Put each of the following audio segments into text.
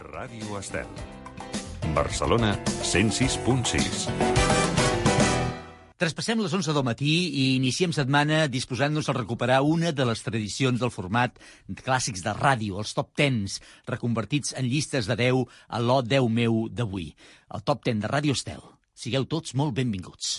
Ràdio Estel. Barcelona 106.6. Traspassem les 11 del matí i iniciem setmana disposant-nos a recuperar una de les tradicions del format clàssics de ràdio, els top 10s, reconvertits en llistes de 10 a l'O 10 meu d'avui. El top 10 de Ràdio Estel. Sigueu tots molt benvinguts.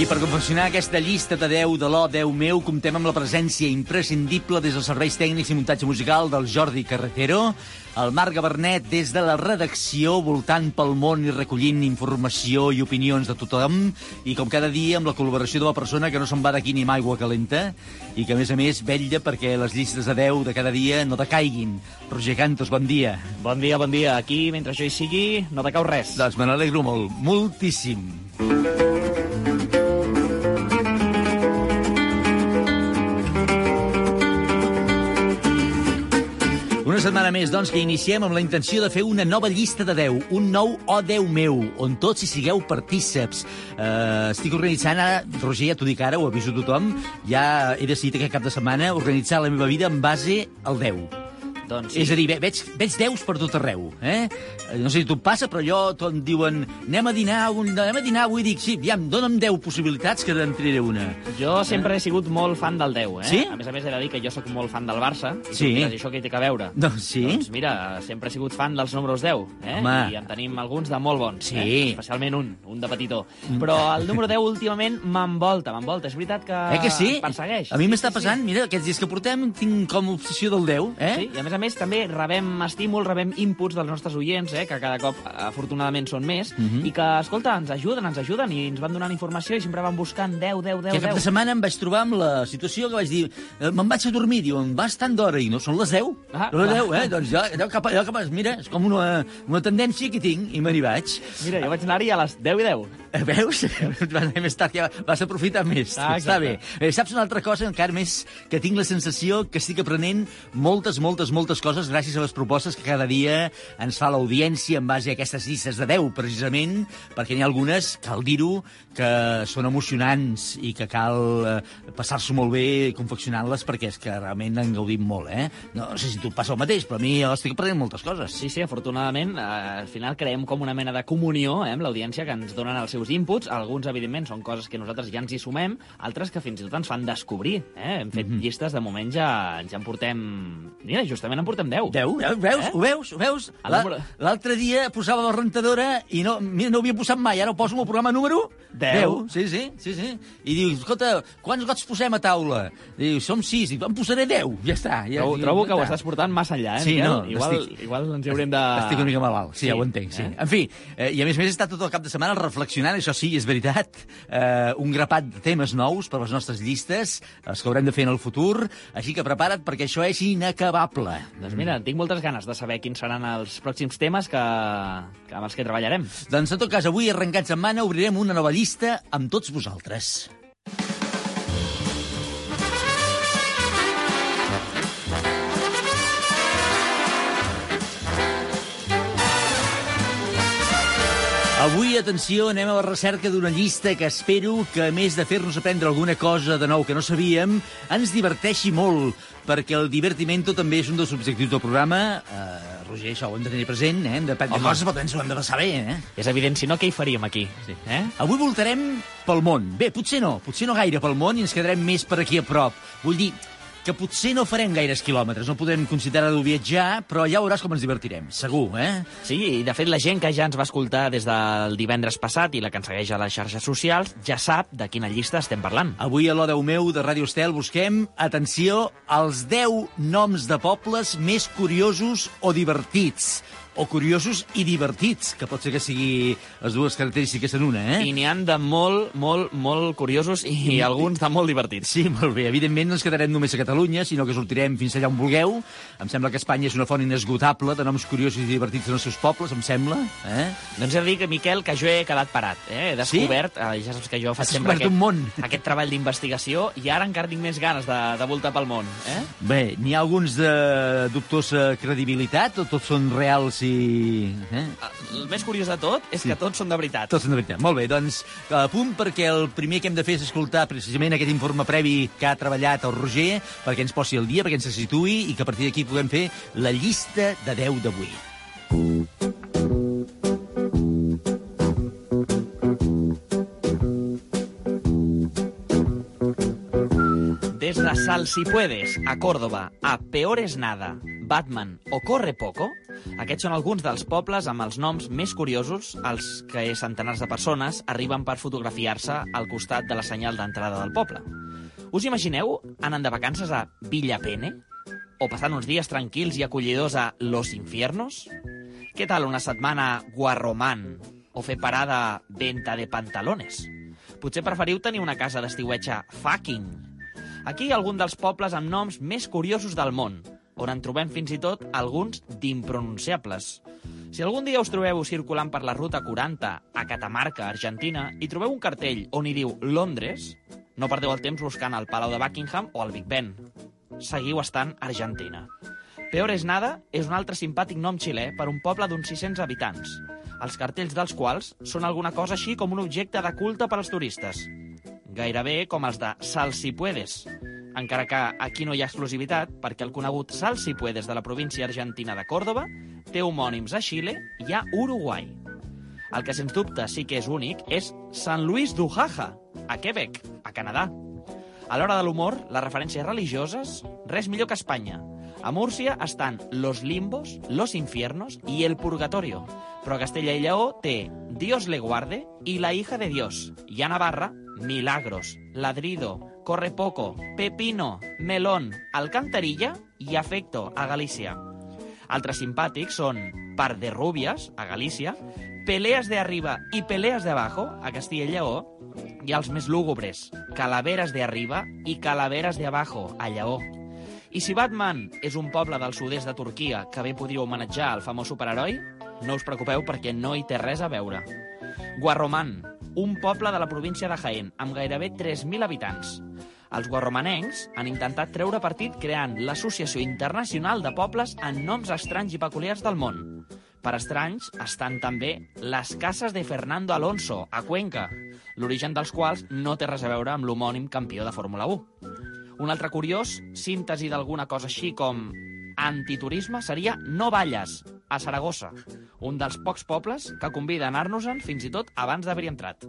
I per confeccionar aquesta llista de 10 de l'O 10 meu, comptem amb la presència imprescindible des dels serveis tècnics i muntatge musical del Jordi Carretero, el Marc Gabernet des de la redacció, voltant pel món i recollint informació i opinions de tothom, i com cada dia amb la col·laboració de la persona que no se'n va d'aquí ni amb aigua calenta, i que a més a més vetlla perquè les llistes de 10 de cada dia no decaiguin. Roger Cantos, bon dia. Bon dia, bon dia. Aquí, mentre jo hi sigui, no decau res. Doncs me n'alegro molt, moltíssim. Una setmana més, doncs, que iniciem amb la intenció de fer una nova llista de 10, un nou O 10 meu, on tots hi sigueu partíceps. Uh, estic organitzant ara, Roger, ja t'ho dic ara, ho aviso a tothom, ja he decidit aquest cap de setmana organitzar la meva vida en base al 10. Doncs Sí. És a dir, ve- veig, veig deus per tot arreu. Eh? No sé si tu passa, però jo tot em diuen anem a dinar, un- anem a dinar avui, dic, sí, ja, dona'm 10 possibilitats que en triaré una. Jo sempre he sigut molt fan del 10, eh? Sí? A més a més, he de dir que jo sóc molt fan del Barça. I Sí. mires, això què hi té a veure? Doncs sí. Doncs mira, sempre he sigut fan dels números 10, eh? Home. I en tenim alguns de molt bons, Sí. eh? Especialment un, un de petitó. Però el número 10 últimament m'envolta, m'envolta. És veritat que Eh que sí? persegueix. A mi Sí, m'està sí, sí. passant, mira, aquests dies que portem tinc com obsessió del 10, eh? Sí, i a més a més també rebem estímuls, rebem inputs dels nostres oients, eh, que cada cop afortunadament són més, Mhm. i que, escolta, ens ajuden, ens ajuden, i ens van donant informació i sempre van buscant 10, 10, 10, Aquest cap de 10. setmana em vaig trobar amb la situació que vaig dir eh, me'n vaig a dormir, diuen, vas tant d'hora, i no són les 10. Ah, són les clar. 10, eh? Doncs jo, allò cap, allò cap, mira, és com una, una tendència que tinc, i me n'hi vaig. Mira, jo vaig anar-hi a les 10 i 10. Eh, Veus? Anar més tard, ja vas aprofitar més. Ah, Està bé. Eh, saps una altra cosa, encara més, que tinc la sensació que estic aprenent moltes, moltes, moltes coses gràcies a les propostes que cada dia ens fa l'audiència en base a aquestes llistes de 10, precisament, perquè n'hi ha algunes, cal dir-ho, que són emocionants i que cal eh, passar-s'ho molt bé confeccionant-les perquè és que realment en gaudim molt, eh? No sé si tu passa el mateix, però a mi jo estic aprenent moltes coses. Sí, sí, afortunadament, eh, al final creem com una mena de comunió eh, amb l'audiència que ens donen els seus inputs. Alguns, evidentment, són coses que nosaltres ja ens hi sumem, altres que fins i tot ens fan descobrir. Eh? Hem fet Mhm. llistes, de moment ja, ja en portem... Mira, justament en portem 10. 10, veus, veus, Eh? ho veus, ho veus? L'altre dia posava la rentadora i no, mira, no ho havia posat mai, ara ho poso en el programa número 10. Sí, sí, sí, sí. I diu, escolta, quants gots posem a taula? Diu, som 6, dic, en posaré 10, ja està. Ja, Trobo, diu, trobo que ja ho està. estàs portant massa enllà, eh, Sí, Miquel? no, igual, estic- igual ens hi haurem de... Estic una mica malalt, sí, ja ho entenc, sí. eh? En fi, eh, i a més a més he estat tot el cap de setmana reflexionant, això sí, és veritat, eh, un grapat de temes nous per a les nostres llistes, els que haurem de fer en el futur, així que prepara't perquè això és inacabable. Doncs mira, tinc moltes ganes de saber quins seran els pròxims temes que, que amb els que treballarem. Doncs, en tot cas, avui, arrencat setmana, obrirem una nova llista amb tots vosaltres. Avui, atenció, anem a la recerca d'una llista que espero que, a més de fer-nos aprendre alguna cosa de nou que no sabíem, ens diverteixi molt, perquè el divertimento també és un dels objectius del programa. Uh, Roger, això ho hem de tenir present, eh? hem d'aprendre coses, però també ens ho hem de saber, eh? És evident, si no, què hi faríem aquí? Sí. Eh? Avui voltarem pel món. Bé, potser no, potser no gaire pel món i ens quedarem més per aquí a prop. Vull dir que potser no farem gaires quilòmetres, no podem considerar-ho viatjar, però ja veuràs com ens divertirem, segur, eh? Sí, i de fet la gent que ja ens va escoltar des del divendres passat i la que ens segueix a les xarxes socials ja sap de quina llista estem parlant. Avui a l'O10 meu de Ràdio Estel busquem, atenció, els 10 noms de pobles més curiosos o divertits. O curiosos i divertits, que pot ser que sigui les dues característiques en una, eh? I n'hi han de molt, molt, molt curiosos i, i alguns de molt divertits. Sí, molt bé. Evidentment no ens quedarem només a Catalunya, sinó que sortirem fins allà on vulgueu. Em sembla que Espanya és una font inesgotable de noms curiosos i divertits en els seus pobles, em sembla. Eh? Doncs he de dir, que, Miquel, que jo he quedat parat. Eh? He descobert, sí? eh, ja saps que jo faig Has sempre aquest, un món. aquest treball d'investigació i ara encara tinc més ganes de, de voltar pel món. Eh? Bé, n'hi ha alguns de dubtosa credibilitat o tots són reals i... Eh? El més curiós de tot és Sí. que tots són de veritat. Tots són de veritat. Molt bé, doncs a punt perquè el primer que hem de fer és escoltar precisament aquest informe previ que ha treballat el Roger perquè ens posi el dia, perquè ens se situï i que a partir d'aquí puguem fer la llista de 10 d'avui. Des de Sal si puedes, a Córdoba, a Peor es nada, Batman o Corre poco, aquests són alguns dels pobles amb els noms més curiosos als que centenars de persones arriben per fotografiar-se al costat de la senyal d'entrada del poble. Us imagineu anant de vacances a Villapene? O passant uns dies tranquils i acollidors a Los Infiernos? Què tal una setmana a Guarromán? O fer parada Venta de Pantalones? Potser preferiu tenir una casa d'estiuetge fucking. Aquí hi ha algun dels pobles amb noms més curiosos del món, on en trobem fins i tot alguns d'impronunciables. Si algun dia us trobeu circulant per la ruta 40 a Catamarca, Argentina, i trobeu un cartell on hi diu Londres, no perdeu el temps buscant el Palau de Buckingham o el Big Ben. Seguiu estant Argentina. Peor es nada és un altre simpàtic nom xilè per un poble d'uns 600 habitants, els cartells dels quals són alguna cosa així com un objecte de culte per als turistes. Gairebé com els de Sal si puedes, encara que aquí no hi ha exclusivitat perquè el conegut Sal si puedes de la província argentina de Còrdoba té homònims a Xile i a Uruguai. El que sens dubte sí que és únic és San Luis d'Ujaja, a Quebec, a Canadà. A l'hora de l'humor, les referències religioses, res millor que Espanya. A Múrcia estan Los Limbos, Los Infiernos i El Purgatorio. Però a Castella i Lleó té Dios le guarde i La hija de Dios. I a Navarra, Milagros, Ladrido, Corre poco, Pepino, Melón, Alcantarilla i Afecto, a Galícia. Altres simpàtics són Par de Rubias, a Galícia, Peleas de Arriba i Peleas de Abajo, a Castilla i Lleó, i els més lúgubres, Calaveras de Arriba i Calaveras de Abajo, a Lleó. I si Batman és un poble del sud-est de Turquia que bé podria homenatjar el famós superheroi, no us preocupeu perquè no hi té res a veure. Guarromán, un poble de la província de Jaén, amb gairebé 3.000 habitants. Els guarromanencs han intentat treure partit creant l'Associació Internacional de Pobles en noms estranys i peculiars del món. Per estranys estan també les cases de Fernando Alonso, a Cuenca, l'origen dels quals no té res a veure amb l'homònim campió de Fórmula 1. Un altre curiós, síntesi d'alguna cosa així com antiturisme, seria No Valles, a Saragossa, un dels pocs pobles que convida a anar-nos-en fins i tot abans d'haver-hi entrat.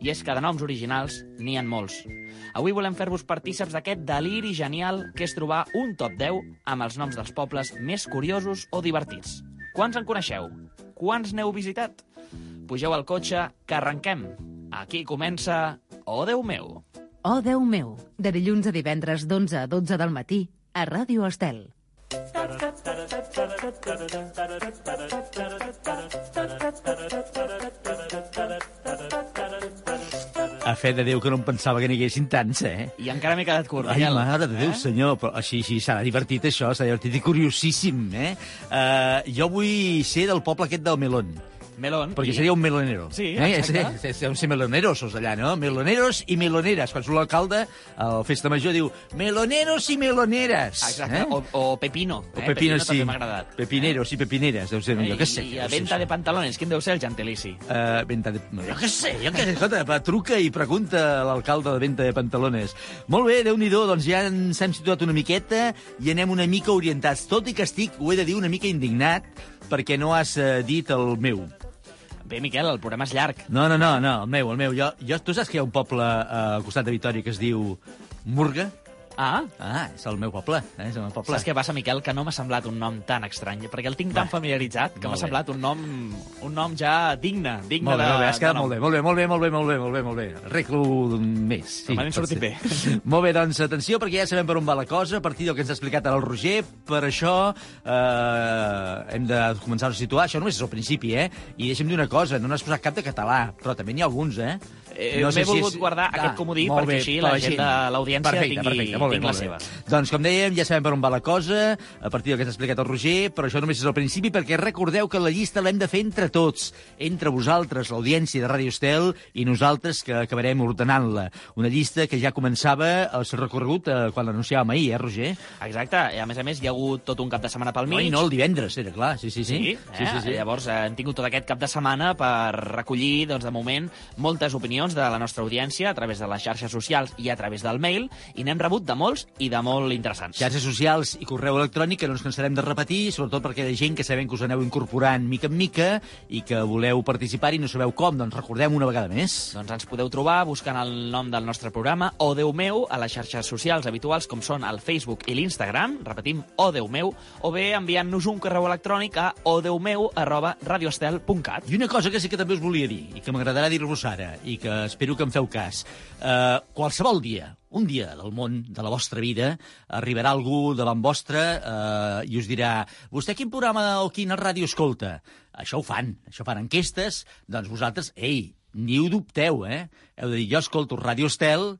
I és que de noms originals n'hi han molts. Avui volem fer-vos partíceps d'aquest deliri genial que és trobar un top 10 amb els noms dels pobles més curiosos o divertits. Quants en coneixeu? Quants n'heu visitat? Pugeu al cotxe, que arrenquem. Aquí comença Oh, Déu meu! Oh, Déu meu, de dilluns a divendres d'11 a 12 del matí, a Ràdio Estel. A fe de Déu que no em pensava que n'hi haguessin tants, eh? I encara m'he quedat curt. Ai, mare de Déu, Eh? senyor, però així, així serà divertit això, serà divertit i curiosíssim, eh? Uh, jo vull ser del poble aquest del Melón, Melón. perquè I- seria un melonero. Sí, eh? exacte. Ser, ser, ser meloneros, allà, no? Meloneros i meloneres. Quan surt l'alcalde, a la festa major diu meloneros i meloneres. Exacte, Eh? o, o Pepino. O eh? Pepino, sí. també m'ha agradat. Pepineros i pepineres, deu ser, Eh? jo què sé. I a això. de pantalones, quin deu ser el gentilici? Uh, venta de... no, Jo què sé, jo què sé, escolta, truca i pregunta a l'alcalde de venta de pantalones. Molt bé, déu nhi doncs ja ens hem situat una miqueta i anem una mica orientats, tot i que estic, ho he de dir, una mica indignat perquè no has dit el meu. Bé, Miquel, el programa és llarg. No, no, no, no, el meu, el meu. Jo, jo, tu saps que hi ha un poble uh, al costat de Vitoria que es diu Murga? Ah, Ah, és el meu poble, eh? és el meu poble. saps què passa, Miquel? Que no m'ha semblat un nom tan estrany, perquè el tinc tan Va, familiaritzat que m'ha semblat un nom, un nom ja digne, digne Molt bé, de, molt bé, has quedat molt bé, molt bé, molt bé, molt bé, molt bé, molt bé, molt bé. Arreglo més. Sí, pot sortit bé. Molt bé, doncs atenció, perquè ja sabem per on va la cosa, a partir del que ens ha explicat ara el Roger, per això eh, hem de començar a situar, això només és el principi, eh? I deixa'm dir una cosa, no n'has posat cap de català, però també n'hi ha alguns, eh? Eh, m'he volgut guardar aquest comodí perquè així la gent de l'audiència tingui- perfecte, molt bé, tingui la molt bé. seva. Doncs, com dèiem, ja sabem per on va la cosa, a partir del que ens ha explicat el Roger, però això només és el principi, perquè recordeu que la llista l'hem de fer entre tots, entre vosaltres, l'audiència de Ràdio Estel, i nosaltres, que acabarem ordenant-la. Una llista que ja començava el seu recorregut eh, quan l'anunciàvem ahir, eh, Roger? Exacte, i a més a més hi ha hagut tot un cap de setmana pel No, mig. i no el divendres, era clar, sí, sí, sí. Sí, eh? sí, sí, sí. llavors eh, hem tingut tot aquest cap de setmana per recollir, doncs, de moment, moltes opinions de la nostra audiència a través de les xarxes socials i a través del mail, i n'hem rebut de molts i de molt interessants. Xarxes socials i correu electrònic que no ens cansarem de repetir, sobretot perquè hi ha gent que sabem que us aneu incorporant mica en mica i que voleu participar i no sabeu com, doncs recordem una vegada més. Doncs ens podeu trobar buscant el nom del nostre programa, O Déu meu, a les xarxes socials habituals com són el Facebook i l'Instagram, repetim, O Déu meu, o bé enviant-nos un correu electrònic a odeumeu arroba radioestel.cat. I una cosa que sí que també us volia dir, i que m'agradarà dir-vos ara, i que espero que em feu cas. Uh, qualsevol dia, un dia del món, de la vostra vida, arribarà algú davant vostre uh, i us dirà vostè quin programa o quina ràdio escolta? Això ho fan, això fan enquestes, doncs vosaltres, ei, ni ho dubteu, eh? Heu de dir, jo escolto Ràdio Estel,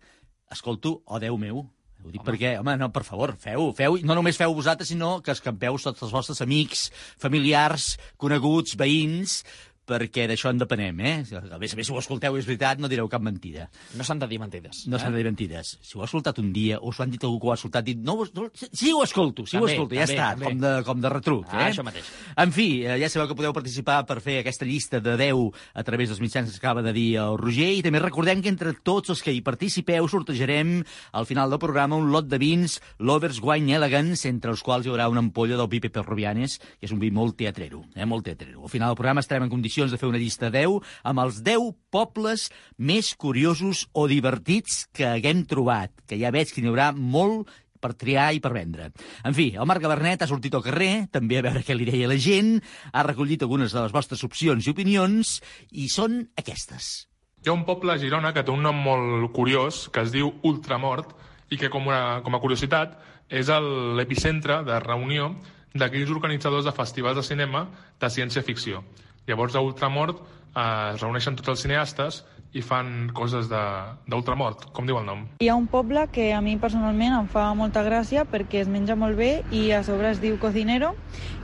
escolto, oh Déu meu, ho dic perquè, home, no, per favor, feu, feu, no només feu vosaltres, sinó que escampeu tots els vostres amics, familiars, coneguts, veïns, perquè d'això en depenem, eh? A més a més, si ho escolteu, és veritat, no direu cap mentida. No s'han de dir mentides. No s'han de dir mentides. Si ho ha escoltat un dia, o us ho han dit algú que ho ha escoltat, dit, no, no, sí, ho escolto, sí, ho També, escolto, ja també, està, també. com de, com de retruc. Ah, eh? això mateix. En fi, eh, ja sabeu que podeu participar per fer aquesta llista de 10 a través dels mitjans que acaba de dir el Roger, i també recordem que entre tots els que hi participeu sortejarem al final del programa un lot de vins Lovers Wine Elegance, entre els quals hi haurà una ampolla del vi Pepe Rubianes, que és un vi molt teatrero, eh, molt teatrero. Al final del programa estarem en condicions de fer una llista de 10 amb els 10 pobles més curiosos o divertits que haguem trobat, que ja veig que n'hi haurà molt per triar i per vendre. En fi, el Marc Gabernet ha sortit al carrer, també a veure què li deia la gent, ha recollit algunes de les vostres opcions i opinions, i són aquestes. Hi ha un poble a Girona que té un nom molt curiós, que es diu Ultramort, i que, com, una, com a curiositat, és l'epicentre de reunió d'aquells organitzadors de festivals de cinema de ciència-ficció. Llavors, a Ultramort eh, es reuneixen tots els cineastes i fan coses de- d'ultramort, com diu el nom. Hi ha un poble que a mi personalment em fa molta gràcia perquè es menja molt bé i a sobre es diu Cocinero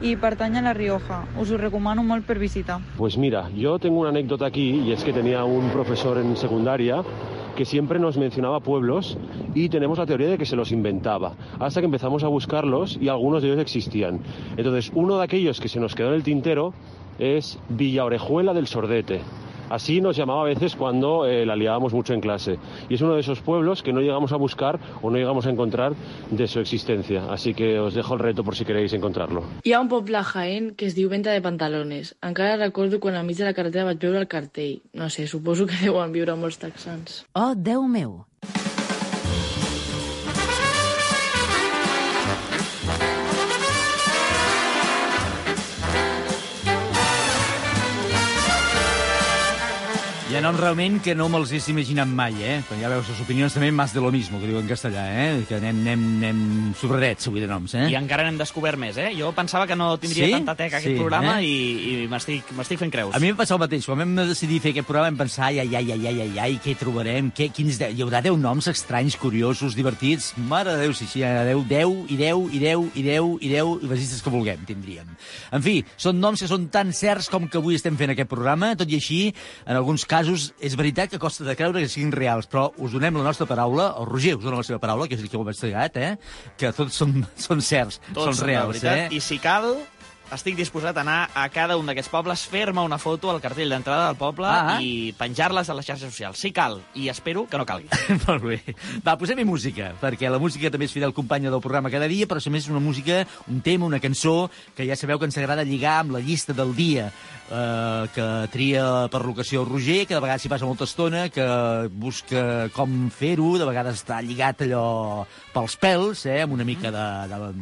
i pertany a La Rioja. Us ho recomano molt per visitar. Pues mira, yo tengo una anécdota aquí y es que tenía un profesor en secundaria que siempre nos mencionaba pueblos y tenemos la teoría de que se los inventaba, hasta que empezamos a buscarlos y algunos de ellos existían. Entonces, uno de aquellos que se nos quedó en el tintero es Villa Orejuela del Sordete. Así nos llamaba a veces cuando eh, la liábamos mucho en clase. Y es uno de esos pueblos que no llegamos a buscar o no llegamos a encontrar de su existencia. Así que os dejo el reto por si queréis encontrarlo. Hi ha un poble a Jaén que es diu Venta de Pantalones. Encara recordo quan al mig de la carretera vaig veure el cartell. No sé, suposo que deuen viure molts texans. Oh, Déu meu! Hi ha noms realment que no me'ls hagués imaginat mai, eh? Quan ja veus les opinions també más de lo mismo, que diu en castellà, eh? Que anem, anem, anem sobradets avui de noms, eh? I encara n'hem descobert més, eh? Jo pensava que no tindria Sí? tanta teca aquest Sí, programa eh? i, i m'estic fent creus. A mi em passa el mateix. Quan vam decidir fer aquest programa vam pensar, ai, ai, ai, ai, ai, ai, ai què trobarem? Què, quins de... Hi haurà 10 noms estranys, curiosos, divertits? Mare de Déu, sí, sí, hi ha 10, 10 i 10 i 10 i 10 i 10 i les llistes que vulguem tindríem. En fi, són noms que són tan certs com que avui estem fent aquest programa, tot i així, en alguns casos, és veritat que costa de creure que siguin reals, però us donem la nostra paraula, el Roger us dona la seva paraula, que és el que ho ha investigat, eh? que tots són, són certs, Tots són reals. Eh? I si cal, estic disposat a anar a cada un d'aquests pobles, fer-me una foto al cartell d'entrada del poble Ah. i penjar-les a les xarxes socials. Si cal, i espero que no calgui. Molt bé. Va, posem-hi música, perquè la música també és fidel companya del programa cada dia, però a més és una música, un tema, una cançó, que ja sabeu que ens agrada lligar amb la llista del dia, eh, que tria per l'ocasió Roger, que de vegades s'hi passa molta estona, que busca com fer-ho, de vegades està lligat allò pels pèls, eh, amb una mica de... de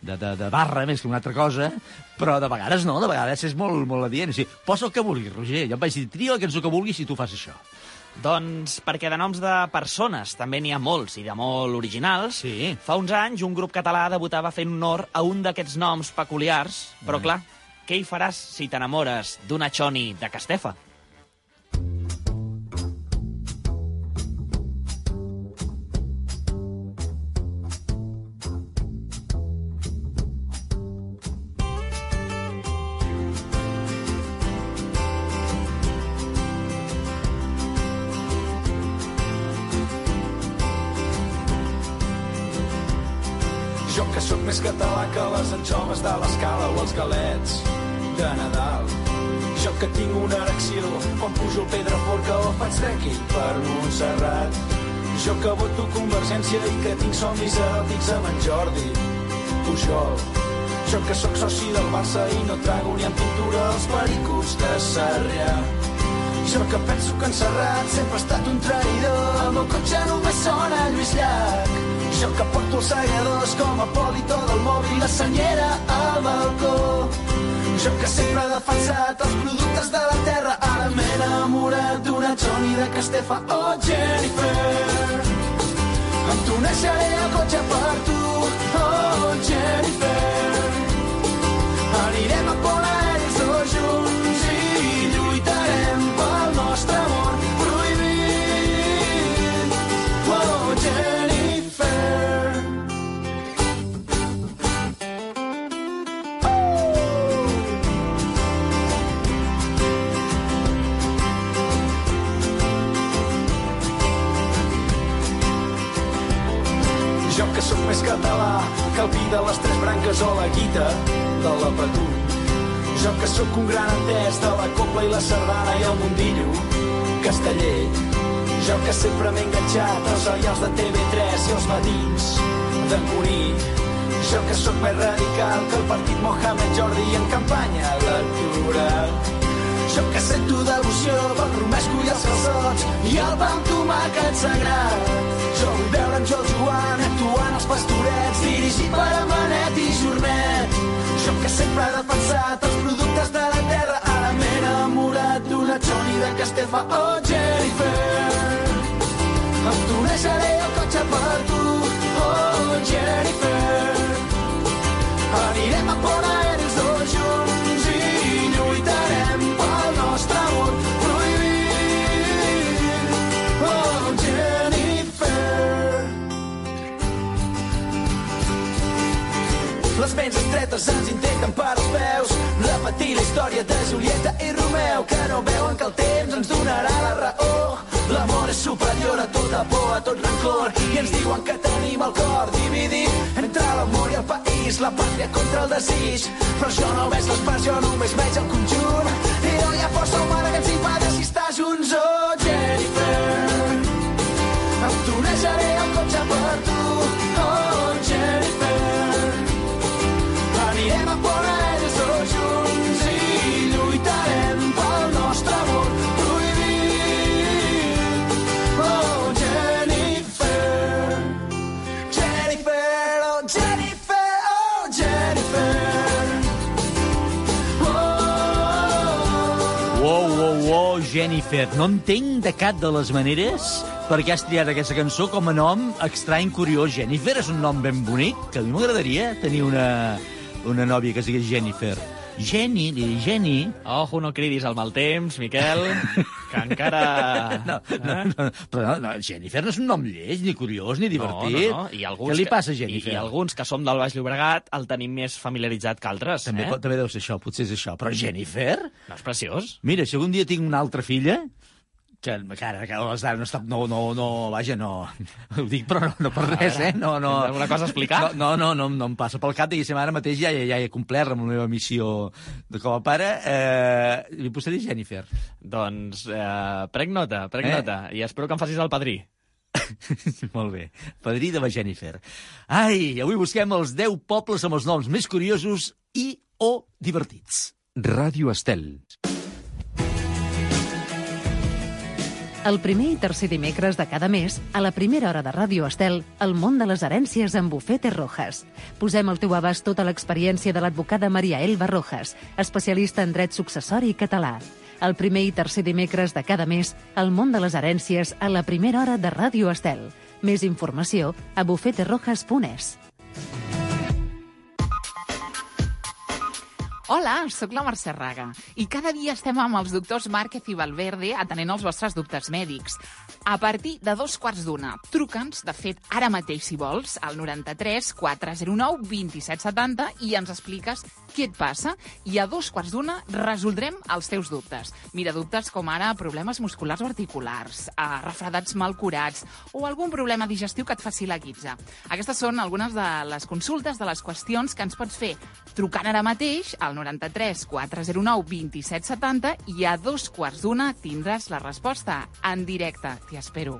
de, de, de barra més que una altra cosa, però de vegades no, de vegades és molt, molt adient. O sigui, posa el que vulguis, Roger. Jo em vaig dir, tria la cançó que vulguis i tu fas això. Doncs perquè de noms de persones també n'hi ha molts i de molt originals. Sí. Fa uns anys un grup català debutava fent honor a un d'aquests noms peculiars, però clar, què hi faràs si t'enamores d'una Choni de Castefa? Les anxoves de l'escala o els galets de Nadal. Jo que tinc una erecció quan pujo el Pedraforca o faig trekking per Montserrat. Jo que voto Convergència i que tinc somnis eròtics amb en Jordi Pujol. Jo que sóc soci del Barça i no trago ni en pintura els pericos de Sarrià. Jo que penso que en Serrat sempre ha estat un traïdor. El meu cotxe només sona Lluís Llach. Jo que porto els segadors com a polito del mòbil, la senyera al balcó. Jo que sempre he defensat els productes de la terra, ara m'he enamorat d'una Johnny de Castefa. Oh, Jennifer, amb tu neixeré el cotxe per tu. Oh, de les tres branques o la guita de la Patum. Jo que sóc un gran entès de la copla i la sardana i el mundillo casteller. Jo que sempre m'he enganxat als serials de TV3 i els matins de Cuní. Jo que sóc més radical que el partit Mohamed Jordi en campanya electoral. Jo que sento devoció pel romesco i els calçots i el pa amb tomàquet sagrat. Vull veure en Joel Joan actuant als pastorets dirigit per Amanet i Jornet. Jo que sempre he defensat els productes de la terra ara m'he enamorat d'una Johnny de Castefa. Oh, Jennifer, tu neixeré el cotxe per tu. Oh, Jennifer, anirem a Pont Aèries ments estretes ens intenten per als peus. Repetir la història de Julieta i Romeu que no veuen que el temps ens donarà la raó. L'amor és superior a tota por, a tot rancor i ens diuen que tenim el cor dividit entre l'amor i el país la pàtria contra el desig. Però jo no veig les parts, jo només veig el conjunt. I no hi ha força humana que ens impedeixi estar junts oh Jennifer. No entenc de cap de les maneres per què has triat aquesta cançó com a nom estrany, curiós. Jennifer és un nom ben bonic, que a mi m'agradaria tenir una, una nòvia que es digués Jennifer. Jenny, li dic Jenny. Ojo, no cridis al mal temps, Miquel, que encara... No, no, Eh? no, però no, no, Jennifer no és un nom lleig, ni curiós, ni divertit. No, no, no. I alguns Què li passa a Jennifer? I, I alguns que som del Baix Llobregat el tenim més familiaritzat que altres. També, eh? també deu ser això, potser és això. Però Jennifer? No és preciós? Mira, si algun dia tinc una altra filla, Que, que ara, que hores d'ara no, està, no, no, no, vaja, no, ho dic però no, no per res, eh? No, no, alguna cosa a explicar? No, no, no, no, no em passa pel cap, diguéssim, ara mateix ja, ja, ja he complert amb la meva missió de com a pare. Eh, li posaré Jennifer. Doncs eh, prenc nota, prenc Eh? nota, i espero que em facis el padrí. Molt bé. Padrí de la Jennifer. Ai, avui busquem els 10 pobles amb els noms més curiosos i o divertits. Ràdio Estel. El primer i tercer dimecres de cada mes, a la primera hora de Ràdio Estel, el món de les herències amb Bufete Rojas. Posem al teu abast tota l'experiència de l'advocada Maria Elba Rojas, especialista en dret successori català. El primer i tercer dimecres de cada mes, el món de les herències a la primera hora de Ràdio Estel. Més informació a bufeterojas.es. Hola, sóc la Mercè Raga i cada dia estem amb els doctors Márquez i Valverde atenent els vostres dubtes mèdics. A partir de dos quarts d'una, truca'ns, de fet, ara mateix, si vols, al 93 409 2770 i ens expliques què et passa i a dos quarts d'una resoldrem els teus dubtes. Mira, dubtes com ara problemes musculars o articulars, eh, refredats mal curats o algun problema digestiu que et faci la guitza. Aquestes són algunes de les consultes, de les qüestions que ens pots fer trucant ara mateix al 93 409 2770 i a dos quarts d'una tindràs la resposta en directe. T'hi espero.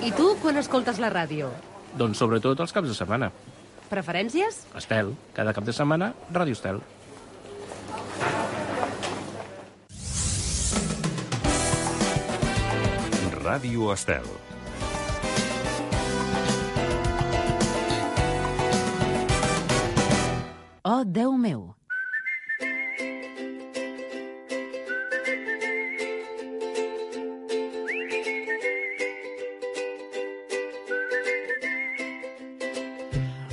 I tu, quan escoltes la ràdio? Doncs sobretot els caps de setmana. Preferències? Estel, cada cap de setmana, Ràdio Estel. Ràdio Estel. Oh, Déu meu!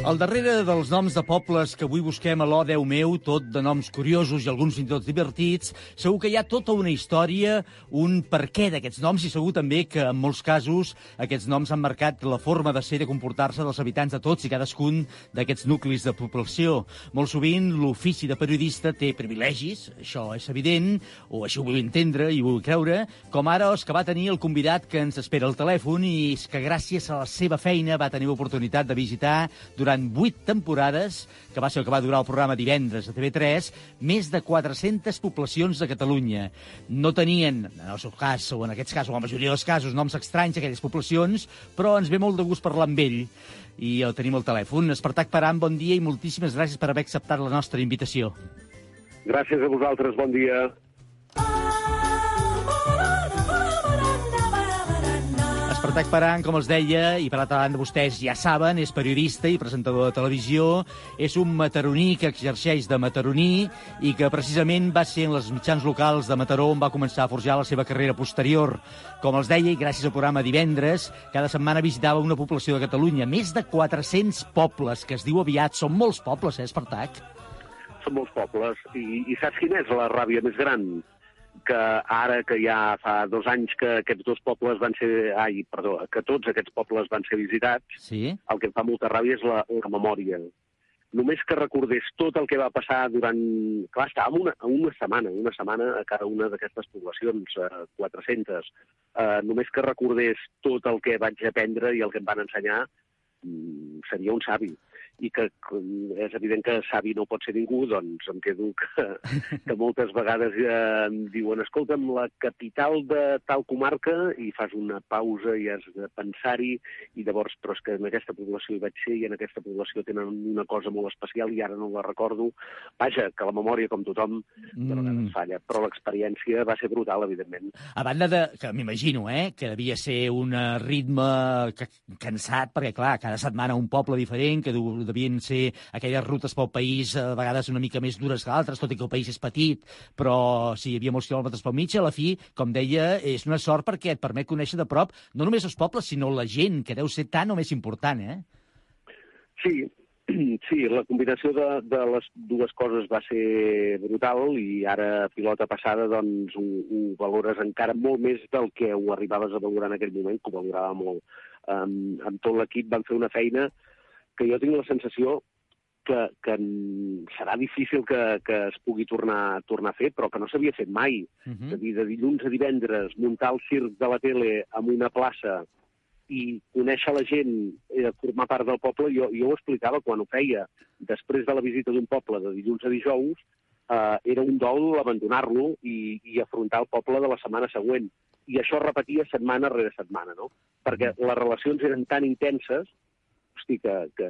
Al darrere dels noms de pobles que avui busquem a l'O Déu meu, tot de noms curiosos i alguns fins i tot divertits, segur que hi ha tota una història, un per què d'aquests noms i segur també que en molts casos aquests noms han marcat la forma de ser i de comportar-se dels habitants de tots i cadascun d'aquests nuclis de població. Molt sovint l'ofici de periodista té privilegis, això és evident, o així ho vull entendre i vull creure, com ara els que va tenir el convidat que ens espera al telèfon i és que gràcies a la seva feina va tenir l'oportunitat de visitar durant vuit temporades, que va ser el que va durar el programa divendres a TV3, més de 400 poblacions de Catalunya. No tenien, en el seu cas, o en aquests casos, o en la majoria dels casos, noms estranys aquelles poblacions, però ens ve molt de gust parlar amb ell i el tenim al telèfon. Espartac Param, bon dia i moltíssimes gràcies per haver acceptat la nostra invitació. Gràcies a vosaltres, bon dia. Espartac Paran, com els deia, i per altra banda vostès ja saben, és periodista i presentador de televisió, és un mataroní que exerceix de mataroní i que precisament va ser en les mitjans locals de Mataró on va començar a forjar la seva carrera posterior. Com els deia, i gràcies al programa Divendres, cada setmana visitava una població de Catalunya, més de 400 pobles, que es diu aviat, són molts pobles, eh, Espartac? Són molts pobles. I, i saps quina és la ràbia més gran? Que ara que ja fa dos anys que aquests dos pobles van ser... Ai, perdó, que tots aquests pobles van ser visitats, sí? el que em fa molta ràbia és la, la memòria. Només que recordés tot el que va passar durant... Clar, estàvem una, una setmana, una setmana a cada una d'aquestes poblacions, eh, 400. Eh, només que recordés tot el que vaig aprendre i el que em van ensenyar, mm, seria un savi i que és evident que savi no pot ser ningú, doncs em quedo que, que moltes vegades eh, em diuen escolta'm, la capital de tal comarca, i fas una pausa i has de pensar-hi, i llavors, però és que en aquesta població hi vaig ser i en aquesta població tenen una cosa molt especial i ara no la recordo. Vaja, que la memòria, com tothom, de vegades falla, però l'experiència va ser brutal, evidentment. A banda de, que m'imagino, eh, que devia ser un eh, ritme cansat, perquè, clar, cada setmana un poble diferent, que du, devien ser aquelles rutes pel país a vegades una mica més dures que altres, tot i que el país és petit, però sí, hi havia molts quilòmetres pel mig, a la fi, com deia, és una sort perquè et permet conèixer de prop no només els pobles, sinó la gent, que deu ser tan o més important, eh? Sí, sí, la combinació de, de les dues coses va ser brutal i ara, pilota passada, doncs ho, ho valores encara molt més del que ho arribaves a valorar en aquell moment, que ho valorava molt. Um, amb tot l'equip vam fer una feina que jo tinc la sensació que, que serà difícil que, que es pugui tornar, tornar a fer, però que no s'havia fet mai. Uh És a dir, de dilluns a divendres, muntar el circ de la tele en una plaça i conèixer la gent, eh, formar part del poble, jo, jo ho explicava quan ho feia. Després de la visita d'un poble de dilluns a dijous, eh, era un dol abandonar-lo i, i afrontar el poble de la setmana següent. I això repetia setmana rere setmana, no? Perquè les relacions eren tan intenses, hosti, que, que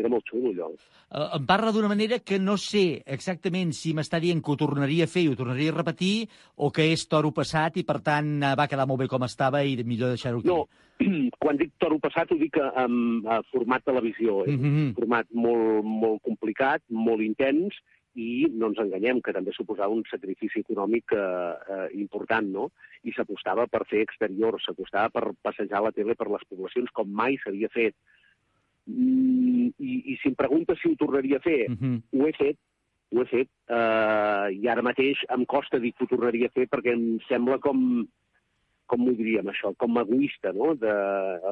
era molt xulo, allò. Eh, em parla d'una manera que no sé exactament si m'està dient que ho tornaria a fer i ho tornaria a repetir o que és toro passat i, per tant, eh, va quedar molt bé com estava i millor deixar-ho aquí. No, quan dic toro passat ho dic en, en format televisió. És Mhm. un format molt, molt complicat, molt intens, i no ens enganyem, que també suposava un sacrifici econòmic eh, eh, important, no? I s'apostava per fer exterior, s'apostava per passejar la tele per les poblacions com mai s'havia fet. Mm, i, I si em pregunta si ho tornaria a fer, Mhm. ho he fet, ho he fet, eh, i ara mateix em costa dir que ho tornaria a fer perquè em sembla com, com ho diríem, això, com egoista, no?, de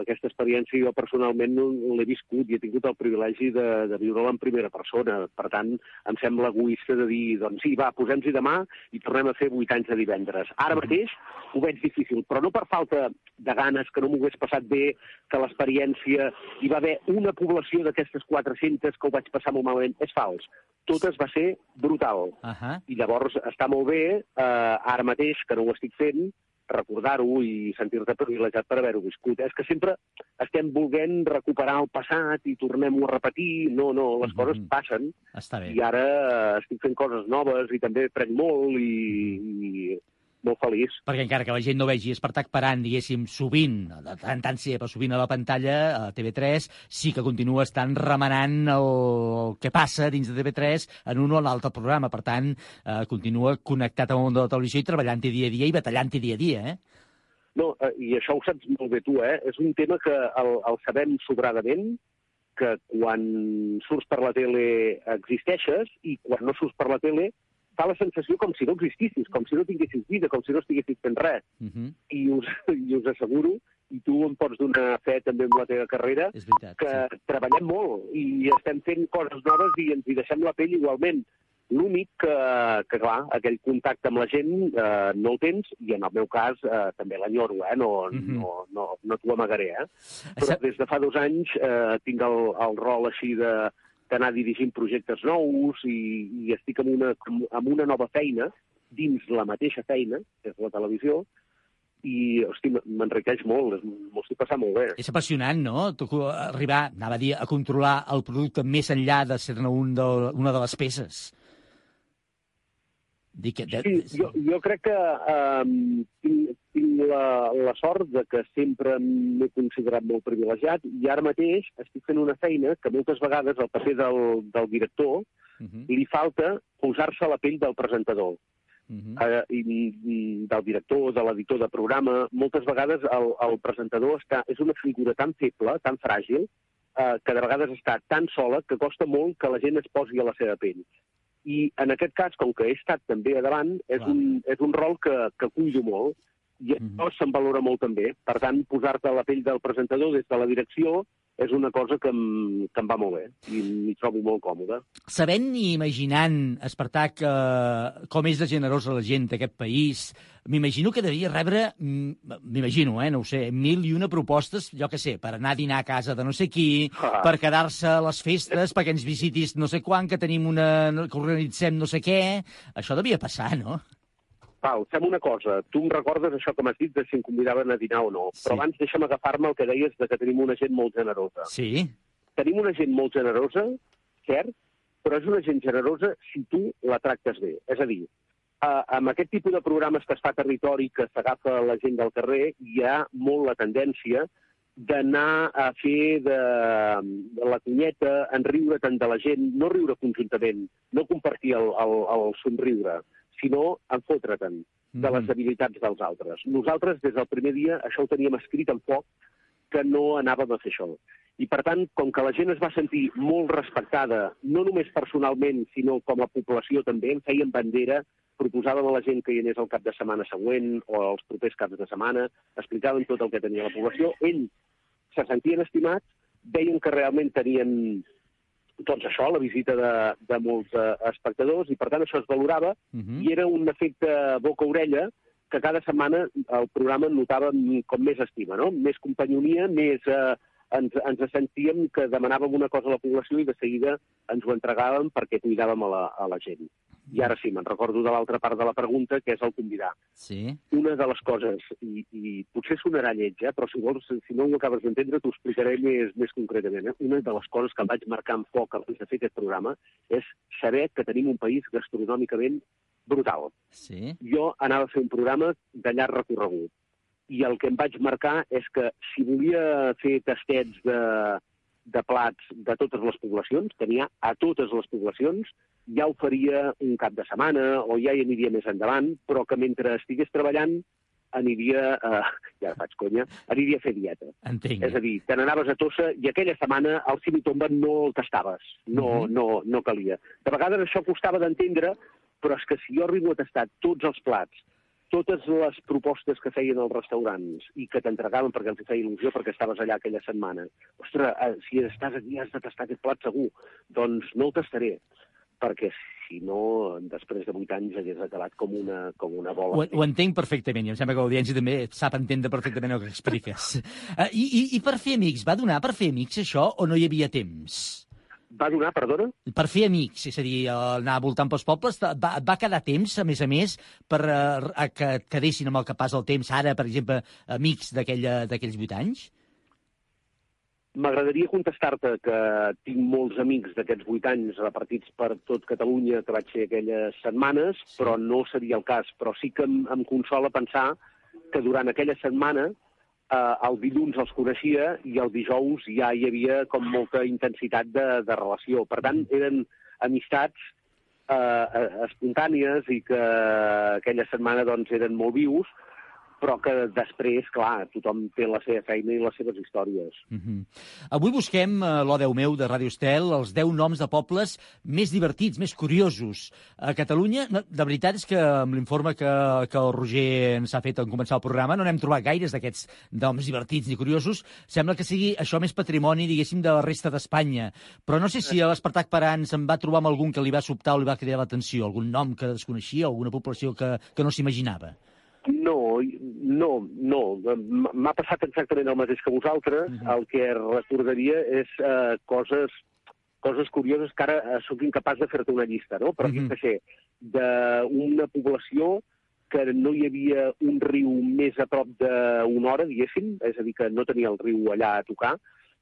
aquesta experiència jo personalment no l'he viscut i he tingut el privilegi de, de viure-la en primera persona. Per tant, em sembla egoista de dir, doncs sí, va, posem-hi demà i tornem a fer vuit anys de divendres. Ara mateix ho veig difícil, però no per falta de ganes, que no m'ho hagués passat bé, que l'experiència... Hi va haver una població d'aquestes 400 que ho vaig passar molt malament. És fals. Totes va ser brutal. Uh -huh. I llavors està molt bé, eh, ara mateix, que no ho estic fent, recordar-ho i sentir-te privilegiat per haver-ho viscut. És que sempre estem volent recuperar el passat i tornem-ho a repetir. No, no, les coses passen Està bé. i ara eh, estic fent coses noves i també prenc molt i, i molt feliç. Perquè encara que la gent no vegi Espartac parant, diguéssim, sovint, de tant tant sí, però sovint a la pantalla, a TV3, sí que continua estant remenant el, el que passa dins de TV3 en un o l'altre programa. Per tant, eh, continua connectat amb el món de la televisió i treballant-hi dia a dia i batallant-hi dia a dia, eh? No, eh, i això ho saps molt bé tu, eh? És un tema que el, el sabem sobradament, que quan surts per la tele existeixes i quan no surts per la tele fa la sensació com si no existissis, com si no tinguessis vida, com si no estiguessis fent res. Uh -huh. I us, i us asseguro, i tu em pots donar fe també amb la teva carrera, veritat, que sí. treballem molt i estem fent coses noves i ens hi deixem la pell igualment. L'únic que, que, clar, aquell contacte amb la gent eh, no el tens, i en el meu cas eh, també l'enyoro, eh? No, Mhm. no, no, no t'ho amagaré, eh? Però Sap- des de fa dos anys eh, tinc el, el rol així de d'anar dirigint projectes nous i, i estic en una, en una nova feina, dins la mateixa feina, que és la televisió, i, hosti, m'enriqueix molt, m'ho estic passant molt bé. És apassionant, no? Tu co- arribar, anava a dir, a controlar el producte més enllà de ser-ne un de, una de les peces. Dic que... De... Sí, jo, jo crec que um, tinc, tinc la, la sort de que sempre m'he considerat molt privilegiat i ara mateix estic fent una feina que moltes vegades al paper del, del director Uh -huh. li falta posar-se a la pell del presentador. Uh -huh. eh, i, i del director, de l'editor de programa. Moltes vegades el, el presentador està, és una figura tan feble, tan fràgil, eh, que de vegades està tan sola que costa molt que la gent es posi a la seva pell. I en aquest cas, com que he estat també a davant, és, Clar. un, és un rol que, que cuido molt i això se'n valora molt també. Per tant, posar-te a la pell del presentador des de la direcció és una cosa que em, que em va molt bé i m'hi trobo molt còmode. Sabent i imaginant, Espartac, eh, com és de generosa la gent d'aquest país, m'imagino que devia rebre, mm, m'imagino, eh, no ho sé, mil i una propostes, jo que sé, per anar a dinar a casa de no sé qui, Ah. per quedar-se a les festes, perquè ens visitis no sé quan, que tenim una... que organitzem no sé què... Això devia passar, no? Pau, fem una cosa. Tu em recordes això que m'has dit de si em convidaven a dinar o no. Sí. Però abans deixa'm agafar-me el que deies de que tenim una gent molt generosa. Sí. Tenim una gent molt generosa, cert, però és una gent generosa si tu la tractes bé. És a dir, eh, amb aquest tipus de programes que es fa territori, que s'agafa la gent del carrer, hi ha molt la tendència d'anar a fer de, de la cunyeta, en riure tant de la gent, no riure conjuntament, no compartir el, el, el somriure, sinó en fotre-te'n de les habilitats dels altres. Nosaltres, des del primer dia, això ho teníem escrit en foc, que no anàvem a fer això. I, per tant, com que la gent es va sentir molt respectada, no només personalment, sinó com a població també, en feien bandera, proposàvem a la gent que hi anés el cap de setmana següent o els propers caps de setmana, explicaven tot el que tenia la població, ells se sentien estimats, veien que realment tenien doncs això, la visita de, de molts eh, espectadors, i per tant això es valorava, Mhm. i era un efecte boca-orella que cada setmana el programa notava com més estima, no? Més companyonia, més... Eh, ens, ens sentíem que demanàvem una cosa a la població i de seguida ens ho entregàvem perquè cuidàvem a la, a la gent. I ara sí, me'n recordo de l'altra part de la pregunta, que és el convidar. Sí. Una de les coses, i, i potser sonarà lleig, eh, però si vols, si no ho acabes d'entendre, t'ho explicaré més, més concretament. Eh? Una de les coses que em vaig marcar en foc abans de fer aquest programa és saber que tenim un país gastronòmicament brutal. Sí. Jo anava a fer un programa de llarg recorregut i el que em vaig marcar és que si volia fer tastets de, de plats de totes les poblacions, tenia a totes les poblacions, ja ho faria un cap de setmana o ja hi aniria més endavant, però que mentre estigués treballant aniria, eh, ja faig conya, aniria a fer dieta. Entenc. És a dir, te n'anaves a Tossa i aquella setmana al cim i tomba no el tastaves, no, Mhm. no, no calia. De vegades això costava d'entendre, però és que si jo arribo a tastar tots els plats, totes les propostes que feien els restaurants i que t'entregaven perquè els feia il·lusió perquè estaves allà aquella setmana. Ostres, eh, si estàs aquí has de tastar aquest plat segur. Doncs no el tastaré, perquè si no, després de vuit anys hagués acabat com una, com una bola. Ho, ho entenc perfectament i em sembla que l'audiència també sap entendre perfectament el que expliques. Uh, i, i, I per fer amics, va donar per fer amics això o no hi havia temps? Va donar, perdona? Per fer amics, és a dir, eh, anar voltant pels pobles, va, va quedar temps, a més a més, per uh, a que et quedessin amb el que passa el temps ara, per exemple, amics d'aquella- d'aquells vuit anys? M'agradaria contestar-te que tinc molts amics d'aquests vuit anys repartits per tot Catalunya que vaig fer aquelles setmanes, sí. però no seria el cas. Però sí que em, em consola pensar que durant aquella setmana eh, el dilluns els coneixia i el dijous ja hi havia com molta intensitat de, de relació. Per tant, eren amistats eh, eh, espontànies i que aquella setmana doncs, eren molt vius, però que després, clar, tothom té la seva feina i les seves històries. Uh -huh. Avui busquem, uh, l'O 10 meu de Ràdio Estel, els 10 noms de pobles més divertits, més curiosos. A Catalunya, de veritat és que amb l'informe que, que el Roger ens ha fet en començar el programa no n'hem trobat gaires d'aquests noms divertits ni curiosos. Sembla que sigui això més patrimoni, diguéssim, de la resta d'Espanya. Però no sé si l'Espartac Paran se'n va trobar amb algun que li va sobtar o li va cridar l'atenció, algun nom que desconeixia, alguna població que, que no s'imaginava. No, no, no. M'ha passat exactament el mateix que vosaltres. Uh -huh. El que recordaria és eh, coses coses curioses que ara eh, sóc incapaç de fer-te una llista, no? Però, uh -huh. que sé, d'una població que no hi havia un riu més a prop d'una hora, diguéssim, és a dir, que no tenia el riu allà a tocar,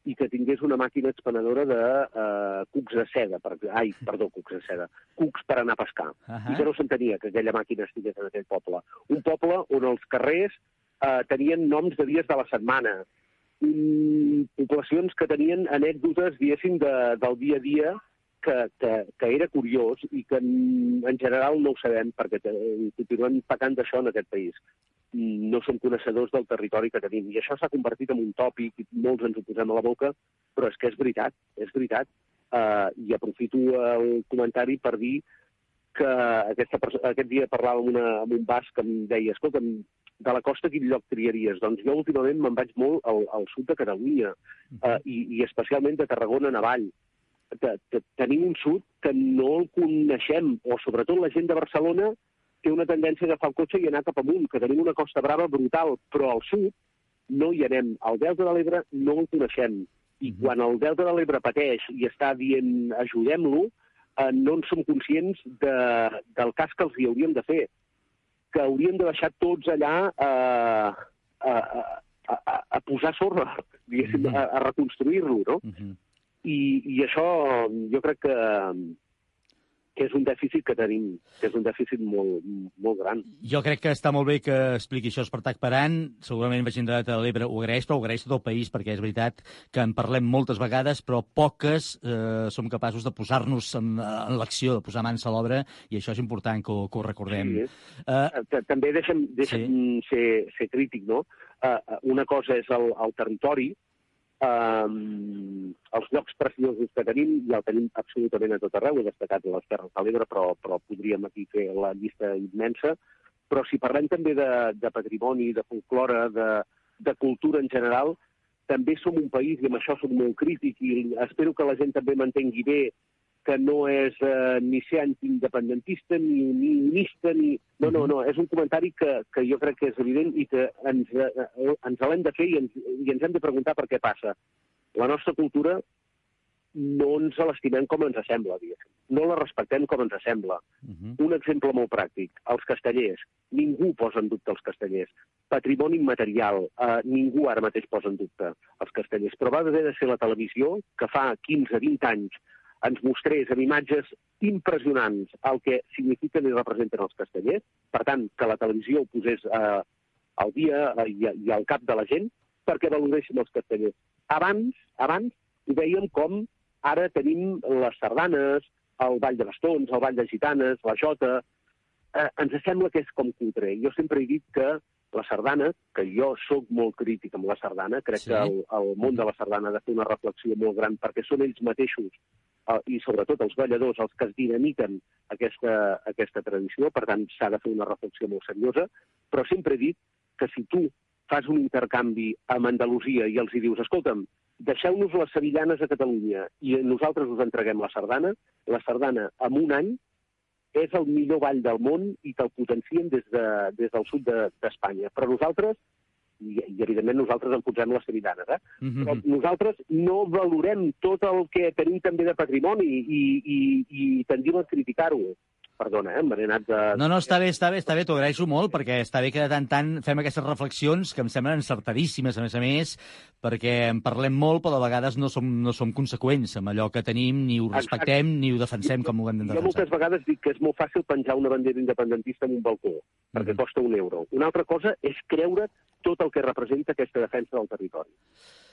i que tingués una màquina expenedora de eh, cucs de seda, per, ai, perdó, cucs de seda, cucs per anar a pescar. Uh. -huh. I que no s'entenia que aquella màquina estigués en aquell poble. Un poble on els carrers eh, tenien noms de dies de la setmana, mm, poblacions que tenien anècdotes, diguéssim, de, del dia a dia que, que, que era curiós i que en, en general no ho sabem perquè te- continuem pecant d'això en aquest país. No som coneixedors del territori que tenim. I això s'ha convertit en un tòpic i molts ens ho posem a la boca, però és que és veritat, és veritat. Uh, I aprofito el comentari per dir que aquesta, aquest dia parlava amb, una, amb un basc que em deia, escolta, de la costa quin lloc triaries? Doncs jo últimament me'n vaig molt al, al sud de Catalunya uh, i, i especialment de Tarragona en avall. Te- Tenim un sud que no el coneixem, o sobretot la gent de Barcelona té una tendència a agafar el cotxe i anar cap amunt, que tenim una Costa Brava brutal, però al sud no hi anem. Al Delta de l'Ebre no el coneixem. I quan el Delta de l'Ebre pateix i està dient ajudem-lo, eh, no en som conscients de, del cas que els hi hauríem de fer. Que hauríem de deixar tots allà eh, a, a, a, a posar sorra, diguéssim, a, a reconstruir-lo, no? Uh -huh. I, I això jo crec que, que és un dèficit que tenim, que és un dèficit molt, molt gran. Jo crec que està molt bé que expliqui això Espartac Paran. Segurament la gent de l'Ebre ho agraeix, però ho agraeix tot el país, perquè és veritat que en parlem moltes vegades, però poques eh, som capaços de posar-nos en, en l'acció, de posar mans a l'obra, i això és important que, ho- que ho recordem. Sí. Uh, També deixa'm, deixa'm sí. ser, ser crític, no? Uh, una cosa és el, el territori, um, els llocs preciosos que tenim, i el tenim absolutament a tot arreu, he destacat les Terres de l'Ebre, però, però podríem aquí fer la llista immensa, però si parlem també de, de patrimoni, de folklore, de, de cultura en general, també som un país, i amb això som molt crític, i espero que la gent també m'entengui bé, que no és eh, ni ser antiindependentista, ni, ni unista, ni... No, no, no, és un comentari que, que jo crec que és evident i que ens, eh, ens l'hem de fer i ens, i ens hem de preguntar per què passa. La nostra cultura no ens l'estimem com ens sembla, diguéssim. No la respectem com ens sembla. Uh -huh. Un exemple molt pràctic, els castellers. Ningú posa en dubte els castellers. Patrimoni immaterial, eh, ningú ara mateix posa en dubte els castellers. Però va haver de ser la televisió, que fa 15-20 anys ens mostrés amb imatges impressionants el que signifiquen i representen els castellers. Per tant, que la televisió ho posés eh, al dia eh, i, i al cap de la gent perquè valoréssim els castellers. Abans, abans ho veiem com Ara tenim les sardanes, el Ball de Bastons, el Ball de Gitanes, la Jota... Eh, ens sembla que és com cutre. Jo sempre he dit que la sardana, que jo sóc molt crític amb la sardana, crec sí. que el, el món de la sardana ha de fer una reflexió molt gran, perquè són ells mateixos, eh, i sobretot els balladors, els que es dinamiten aquesta, aquesta tradició, per tant s'ha de fer una reflexió molt seriosa, però sempre he dit que si tu fas un intercanvi amb Andalusia i els hi dius, escolta'm, deixeu-nos les sevillanes a Catalunya i nosaltres us entreguem la sardana, la sardana en un any és el millor ball del món i te'l potencien des, de, des del sud d'Espanya. De, Però nosaltres, i, i evidentment nosaltres en posem les sevillanes, eh? Mm -hmm. però nosaltres no valorem tot el que tenim també de patrimoni i, i, i tendim a criticar-ho perdona, eh, anat de... No, no, està bé, està bé, està bé, t'ho agraeixo molt, perquè està bé que de tant tant fem aquestes reflexions que em semblen encertadíssimes, a més a més, perquè en parlem molt, però de vegades no som, no som conseqüents amb allò que tenim, ni ho respectem, Exacte. ni ho defensem com ho hem de defensar. Jo moltes vegades dic que és molt fàcil penjar una bandera independentista en un balcó, perquè mm. costa un euro. Una altra cosa és creure tot el que representa aquesta defensa del territori.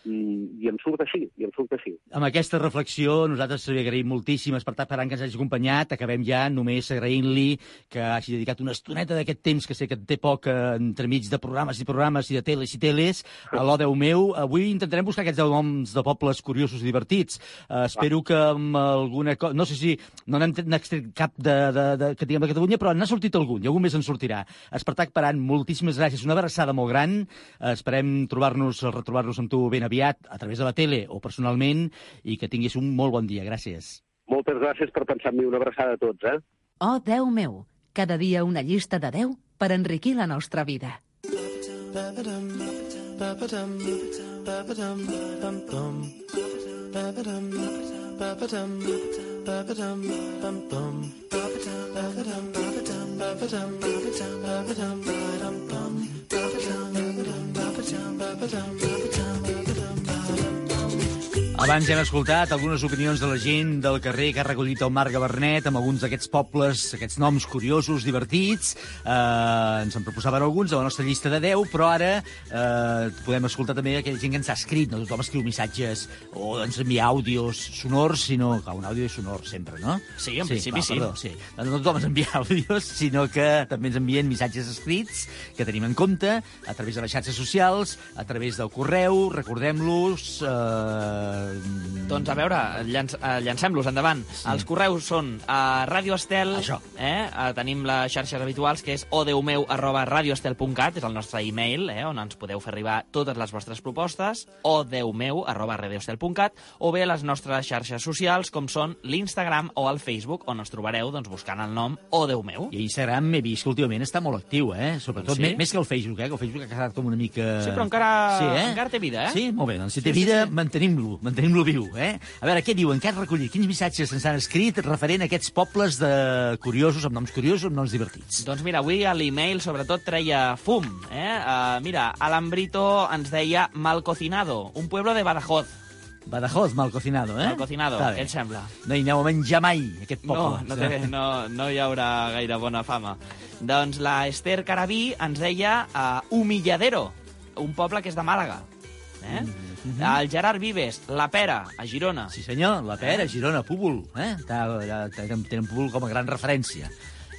I, i em surt així, i em surt així. Amb aquesta reflexió, nosaltres li agraïm moltíssim Espartac Paran que ens hagi acompanyat. Acabem ja només agraint-li que hagi dedicat una estoneta d'aquest temps, que sé que té poc eh, entremig de programes i programes i de teles i teles, a l'O meu. Avui intentarem buscar aquests noms de pobles curiosos i divertits. Uh, espero que amb alguna cosa... No sé si no n'hem extret cap de, de, de, que tinguem a Catalunya, però n'ha sortit algun, i algun més en sortirà. Espartac Paran, moltíssimes gràcies. Una abraçada molt gran Eh, esperem trobar-nos, retrobar-nos amb tu ben aviat, a través de la tele o personalment, i que tinguis un molt bon dia. Gràcies. Moltes gràcies per pensar en mi. Una abraçada a tots, eh? Oh, Déu meu! Cada dia una llista de Déu per enriquir la nostra vida. Abans hem escoltat algunes opinions de la gent del carrer que ha recollit el Marc Gabernet amb alguns d'aquests pobles, aquests noms curiosos, divertits. Eh, ens en proposaven alguns a la nostra llista de 10, però ara eh, podem escoltar també aquella gent que ens ha escrit. No tothom escriu missatges o ens envia àudios sonors, sinó que un àudio és sonor sempre, no? Sí, en sí, principi va, sí. Perdó, sí. No tothom ens envia àudios, sinó que també ens envien missatges escrits que tenim en compte a través de les xarxes socials, a través del correu, recordem-los... Eh, doncs a veure, llanç, uh, llancem-los endavant. Sí. Els correus són a Radio Estel, Això. eh? Uh, tenim les xarxes habituals, que és odeumeu arroba radioestel.cat, és el nostre e-mail, eh? on ens podeu fer arribar totes les vostres propostes, odeumeu arroba radioestel.cat, o bé les nostres xarxes socials, com són l'Instagram o el Facebook, on ens trobareu doncs, buscant el nom Odeumeu. I Instagram m'he vist que últimament està molt actiu, eh? Sobretot, sí? més que el Facebook, eh? Que el Facebook ha quedat com una mica... Sí, però encara, sí, eh? encara té vida, eh? Sí, molt bé, doncs si té sí, vida, sí, sí. mantenim-lo, mantenim mantenim-lo viu, eh? A veure, què diuen? Què has recollit? Quins missatges ens han escrit referent a aquests pobles de curiosos, amb noms curiosos, amb noms divertits? Doncs mira, avui a l'email sobretot treia fum, eh? Uh, mira, Alambrito ens deia Malcocinado, un pueblo de Badajoz. Badajoz, mal cocinado, eh? Mal cocinado, què et sembla? No hi aneu a menjar mai, aquest poble. No, no, té, no, no hi haurà gaire bona fama. Doncs la Esther Carabí ens deia uh, Humilladero, un poble que és de Màlaga. Eh? Mm -hmm. El Gerard Vives, La Pera, a Girona. Sí senyor, La Pera, eh? Girona, Púbol. Eh? Tenen, Púbol com a gran referència.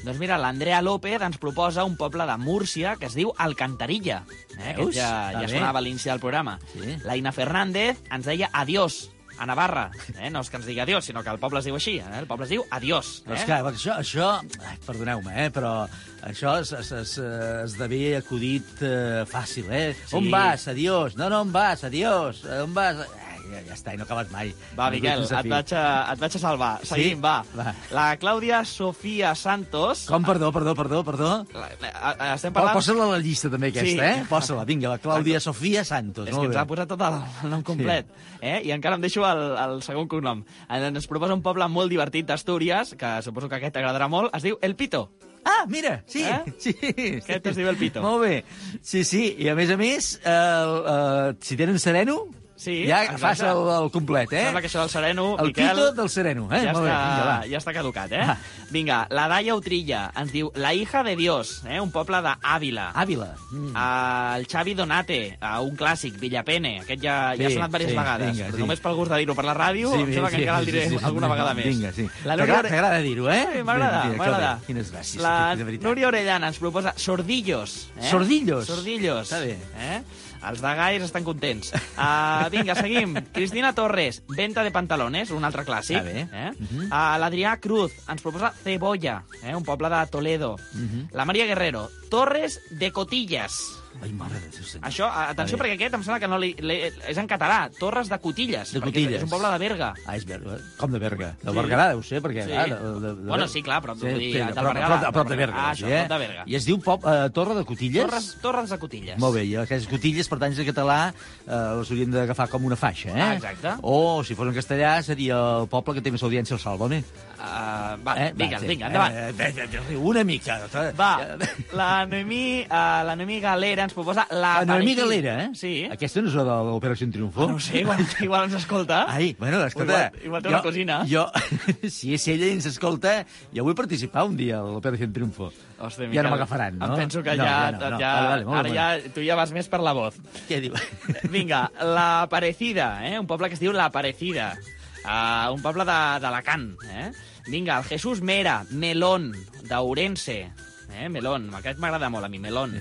Doncs mira, l'Andrea López ens proposa un poble de Múrcia que es diu Alcantarilla, eh? que ja, ja sonava a l'inici del programa. Sí. La Ina Fernández ens deia Adiós, a Navarra. Eh? No és que ens digui adiós, sinó que el poble es diu així. Eh? El poble es diu adiós. Però Eh? és que això, això ai, perdoneu-me, eh, però això es, es, es, esdevé acudit eh, fàcil, eh? Sí. On vas? Adiós. No, no, on vas? Adiós. Eh, On vas? Ai, ja, ja està, i no ha acabat mai. Va, No Miquel, et vaig, a, et vaig a salvar. Sí? Seguim, va. Va. La Clàudia Sofia Santos... Com, perdó, perdó, perdó, perdó? La, la, estem Pa- parlant... Posa-la a la llista també, aquesta, Sí. eh? Posa-la, vinga, la Clàudia Sofia Santos. És que ens ha posat tot el, el nom complet. Eh? I encara em deixo el, el segon cognom. Ens proposa un poble molt divertit d'Astúries, que suposo que aquest t'agradarà molt. Es diu El Pito. Ah, mira, sí, Eh? sí. Aquest es diu El Pito. Molt bé. Sí, sí, i a més a més, eh, eh, si tenen sereno, Sí, ja exacte. fas el, el complet, eh? Sembla que això del sereno, El Miquel... pito del sereno, eh? Ja, Molt bé, està, vinga, va. ja està caducat, eh? Vinga, la Daia Utrilla ens diu La hija de Dios, eh? un poble d'Àvila. Àvila. Mm. El Xavi Donate, a un clàssic, Villapene. Aquest ja, ja ha Sí, sonat diverses sí, vegades. vinga, però sí. només pel gust de dir-ho per la ràdio, em sembla que encara el diré alguna vegada més. Vinga, sí. La Núria- t'agrada dir-ho, eh? Sí, m'agrada, m'agrada. bé. Quines gràcies, La. Núria Orellana ens proposa Sordillos. Eh? Sordillos? Sordillos. Està bé. Eh? Els de Gais estan contents. Uh, vinga, seguim. Cristina Torres, venta de pantalones, un altre clàssic. Bé. Eh? Mhm. uh, L'Adrià Cruz ens proposa Cebolla, eh? un poble de Toledo. Mhm. La Maria Guerrero, Torres de Cotillas. Ai, mare de Déu, senyor. Això, atenció, perquè aquest em sembla que no li, li, és en català. Torres de Cotilles. De Cotilles. És un poble de Berga. Ah, és Berga. Com de Berga? De Sí. Berguedà, deu ser, perquè... Sí. clar, de, de, de, Bueno, sí, clar, però vull dir, a del prop, a Berguedà, prop, a prop de Berga. Berguedà. Ah, sí, això, eh? de Berga. I es diu pop, uh, Torre de Cotilles? Torres, Torres de Cotilles. Molt bé, i aquestes cotilles, per tant, en català, eh, les haurien d'agafar com una faixa, eh? Ah, exacte. O, si fos en castellà, seria el poble que té més audiència al Salvone. Uh, va, eh, vinga, sí. vinga, endavant. Eh, eh, eh, eh, una mica. Va, la Noemí, uh, la Noemí Galera ens proposa la... La Noemí Galera, eh? Sí. Aquesta no és la de l'Operació Triunfo? No ho sé, igual, igual ens escolta. Ai, bueno, escolta... Igual, igual té una cosina. Jo, si és ella i ens escolta, jo vull participar un dia a l'Operació Triunfo. Hòstia, ja no Miquel, m'agafaran, no? Em penso que no, ja, no, no. ja, Vale, vale, molt ara bé. ja, tu ja vas més per la voz. Què diu? Vinga, La Parecida, eh? un poble que es diu La Parecida. Uh, un poble d'Alacant. Eh? Vinga, el Jesús Mera, Melón, d'Ourense. Eh? Melón, aquest m'agrada molt a mi, Melón.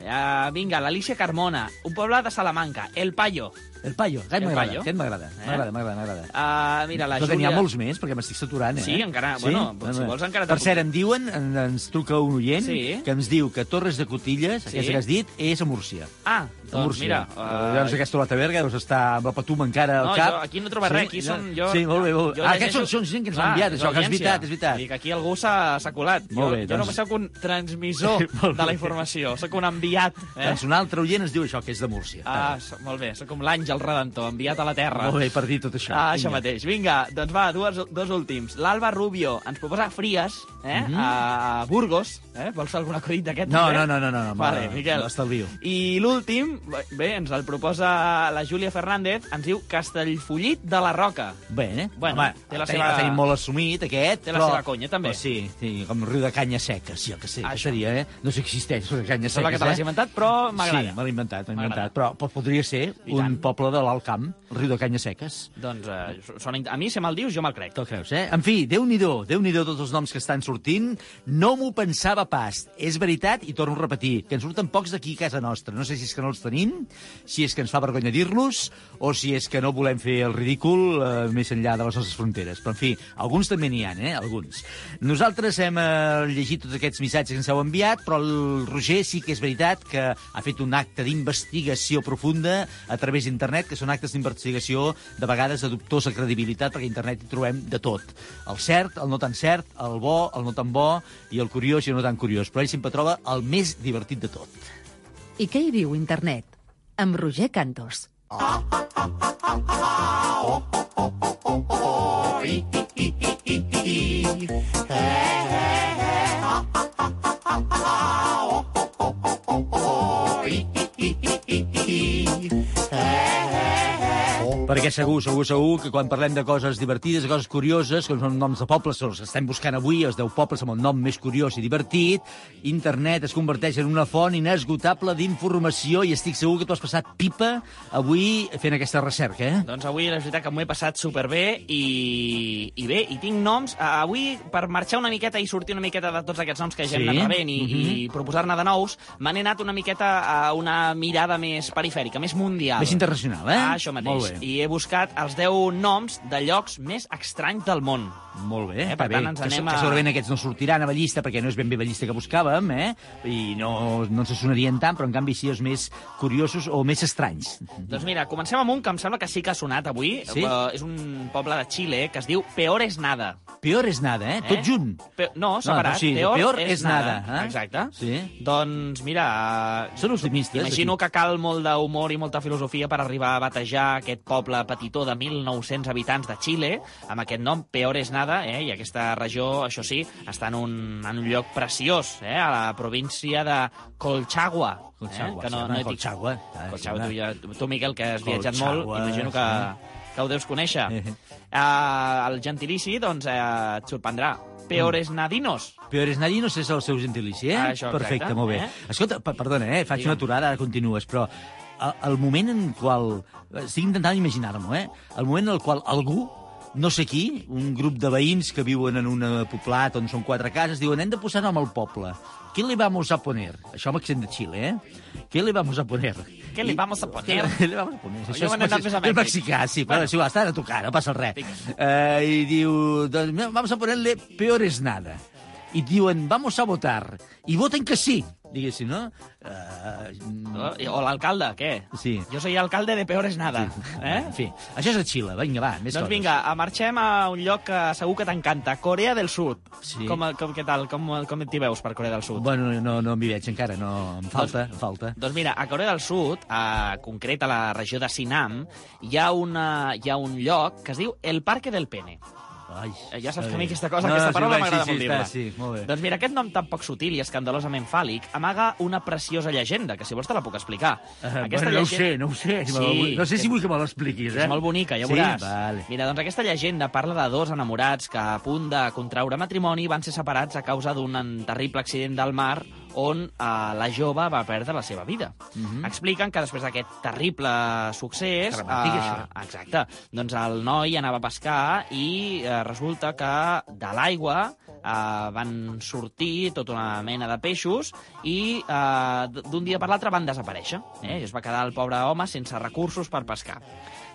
Uh, vinga, l'Alicia Carmona, un poble de Salamanca, El Payo. El Payo, aquest m'agrada, aquest m'agrada. Eh? M'agrada, m'agrada, m'agrada. Uh, mira, la Però que n'hi ha Júlia... molts més, perquè m'estic saturant, eh? Sí, encara- bueno, si vols encara Per cert, em diuen, en, ens truca un oient, Sí. que ens diu que Torres de Cotilles, Sí. aquesta que has dit, és a Múrcia. Ah, A doncs Múrcia. mira... Uh, llavors aquesta Olata Berga deus estar amb la patum encara al No, cap. jo aquí no he trobat res, aquí són... Jo, Sí, molt bé, molt bé. jo Ah, aquests són, són gent que ens Clar, han enviat, això, que és veritat, és veritat. Que aquí algú s'ha colat. Molt jo, bé, jo doncs- només sóc un transmissor de la informació, sóc un enviat. Eh? Doncs un altre oient ens diu això, que és de Múrcia. Ah, molt bé, sóc com l'àngel redentor, enviat a la Terra. Molt bé, per dir tot això. Ah, això Vinga. mateix. Vinga, doncs va, dues, dos últims. L'Alba Rubio ens proposa Fries, eh? Mhm. a Burgos. Eh? Vols fer algun acudit d'aquest? No, no, no, no, no, no, Vale, Miquel. m'estalvio. I l'últim, bé, ens el proposa la Júlia Fernández, ens diu Castellfollit de la Roca. Bé, eh? Bueno, Home, té la seva- tenim molt assumit, aquest, Té la però... seva conya, també. Però sí, sí, com riu de canya seca, sí, el que sé, que Això. seria, eh? No sé si existeix, riu de canya Sembla seca, que te l'has inventat, però m'agrada. Sí, me l'he inventat, M'agrada. inventat, però, però podria ser un tant. Poble de l'Alt Camp, el riu de canya seques. Doncs eh, sona... a mi, si me'l dius, jo me'l crec. Te'l creus, eh? En fi, Déu-n'hi-do, déu nhi tots els noms que estan sortint. No m'ho pensava pas. És veritat, i torno a repetir, que en surten pocs d'aquí a casa nostra. No sé si és que no els tenim, si és que ens fa vergonya dir-los, o si és que no volem fer el ridícul eh, més enllà de les nostres fronteres. Però, en fi, alguns també n'hi ha, eh? Alguns. Nosaltres hem eh, llegit tots aquests missatges que ens heu enviat, però el Roger sí que és veritat que ha fet un acte d'investigació profunda a través d'internet, que són actes d'investigació de vegades de dubtosa credibilitat, perquè a internet hi trobem de tot. El cert, el no tan cert, el bo, el no tan bo, i el curiós i el no tan curiós. Però ell sempre troba el més divertit de tot. I què hi diu internet? Amb Roger Cantos. Perquè segur, segur, segur que quan parlem de coses divertides, de coses curioses, com són noms de pobles, els estem buscant avui, els 10 pobles amb el nom més curiós i divertit, internet es converteix en una font inesgotable d'informació i estic segur que tu has passat pipa avui fent aquesta recerca, eh? Doncs avui la veritat que m'ho he passat superbé i, i bé, i tinc noms. Avui, per marxar una miqueta i sortir una miqueta de tots aquests noms que ja Sí? hem anat rebent i, Mhm. i proposar-ne de nous, me n'he anat una miqueta a una mirada més perifèrica, més mundial. Més internacional, eh? Ah, això mateix. Molt bé. I he buscat els 10 noms de llocs més estranys del món. Molt bé, Eh, eh, per bé. tant, ens que, anem que a- segurament aquests no sortiran a la llista perquè no és ben bé la llista que buscàvem, eh? I no, no ens sonarien tant, però en canvi sí els més curiosos o més estranys. Doncs mira, comencem amb un que em sembla que sí que ha sonat avui. Sí? Eh, és un poble de Xile que es diu Peores Nada. Peor és nada, eh? Tot junt. Pe no, separat. no, sí, peor, peor és, és nada. nada, eh? Exacte. Sí. Doncs mira... Són optimistes, Imagino aquí. que cal molt d'humor i molta filosofia per arribar a batejar aquest poble petitó de 1.900 habitants de Xile, amb aquest nom, Peor és nada, eh? i aquesta regió, això sí, està en un, en un lloc preciós, eh? a la província de Colchagua. Colchagua, eh? que no, sí, no dit- Colchagua. Ah, Colchagua, tu, ja, tu, Miquel, que has viatjat molt, Colchagua, imagino que, que ho deus conèixer. Eh. Uh, el gentilici, doncs, eh, et sorprendrà. Peores nadinos. Peores nadinos és el seu gentilici, eh? Ah, això, Perfecte, exacte, molt bé. eh? Escolta, per- perdona, eh? Faig Digue'm. una aturada, ara continues, però el, moment en qual... Estic intentant imaginar-m'ho, eh? El moment en el qual algú no sé qui, un grup de veïns que viuen en un poblat on són quatre cases, diuen hem de posar nom al poble. ¿Qué le vamos a poner? Això amb accent de Xile, eh? ¿Qué le vamos a poner? Què li vamos a poner? Què le vamos a poner? Jo me n'he anat més a és mexicà, sí, però bueno. està a tocar, no passa res. Eh, I diu, doncs, vamos a ponerle peor es nada. I diuen, vamos a votar. I voten que sí, diguéssim, no? Uh, O l'alcalde, què? Sí. Jo soy alcalde de Peores nada. Eh? En fi, això és a Xile, vinga, va, més doncs coses. vinga, marxem a un lloc que segur que t'encanta, Corea del Sud. Sí. Com, com, què tal? Com, com t'hi veus per Corea del Sud? Bueno, no, no m'hi veig encara, no, em falta, em falta. Doncs mira, a Corea del Sud, a, concret a la regió de Sinam, hi ha, una, hi ha un lloc que es diu el Parque del Pene. Ai, Eh, Ja saps que a mi aquesta cosa, No, aquesta sí, paraula va, m'agrada sí, molt sí, dir-la. sí, molt bé. Doncs mira, aquest nom tan poc sutil i escandalosament fàl·lic amaga una preciosa llegenda, que si vols te la puc explicar. Uh, bueno, no ho sé, no ho sé. Vull- no sé si vull que me l'expliquis, eh? És molt bonica, ja sí? veuràs. Vale. Mira, doncs aquesta llegenda parla de dos enamorats que a punt de contraure matrimoni van ser separats a causa d'un terrible accident del mar on eh, la jove va perdre la seva vida. Mhm. Expliquen que després d'aquest terrible succés... Que romàntic, eh, això. Exacte. Doncs el noi anava a pescar i eh, resulta que de l'aigua eh, van sortir tota una mena de peixos i eh, d'un dia per l'altre van desaparèixer. Eh? I es va quedar el pobre home sense recursos per pescar.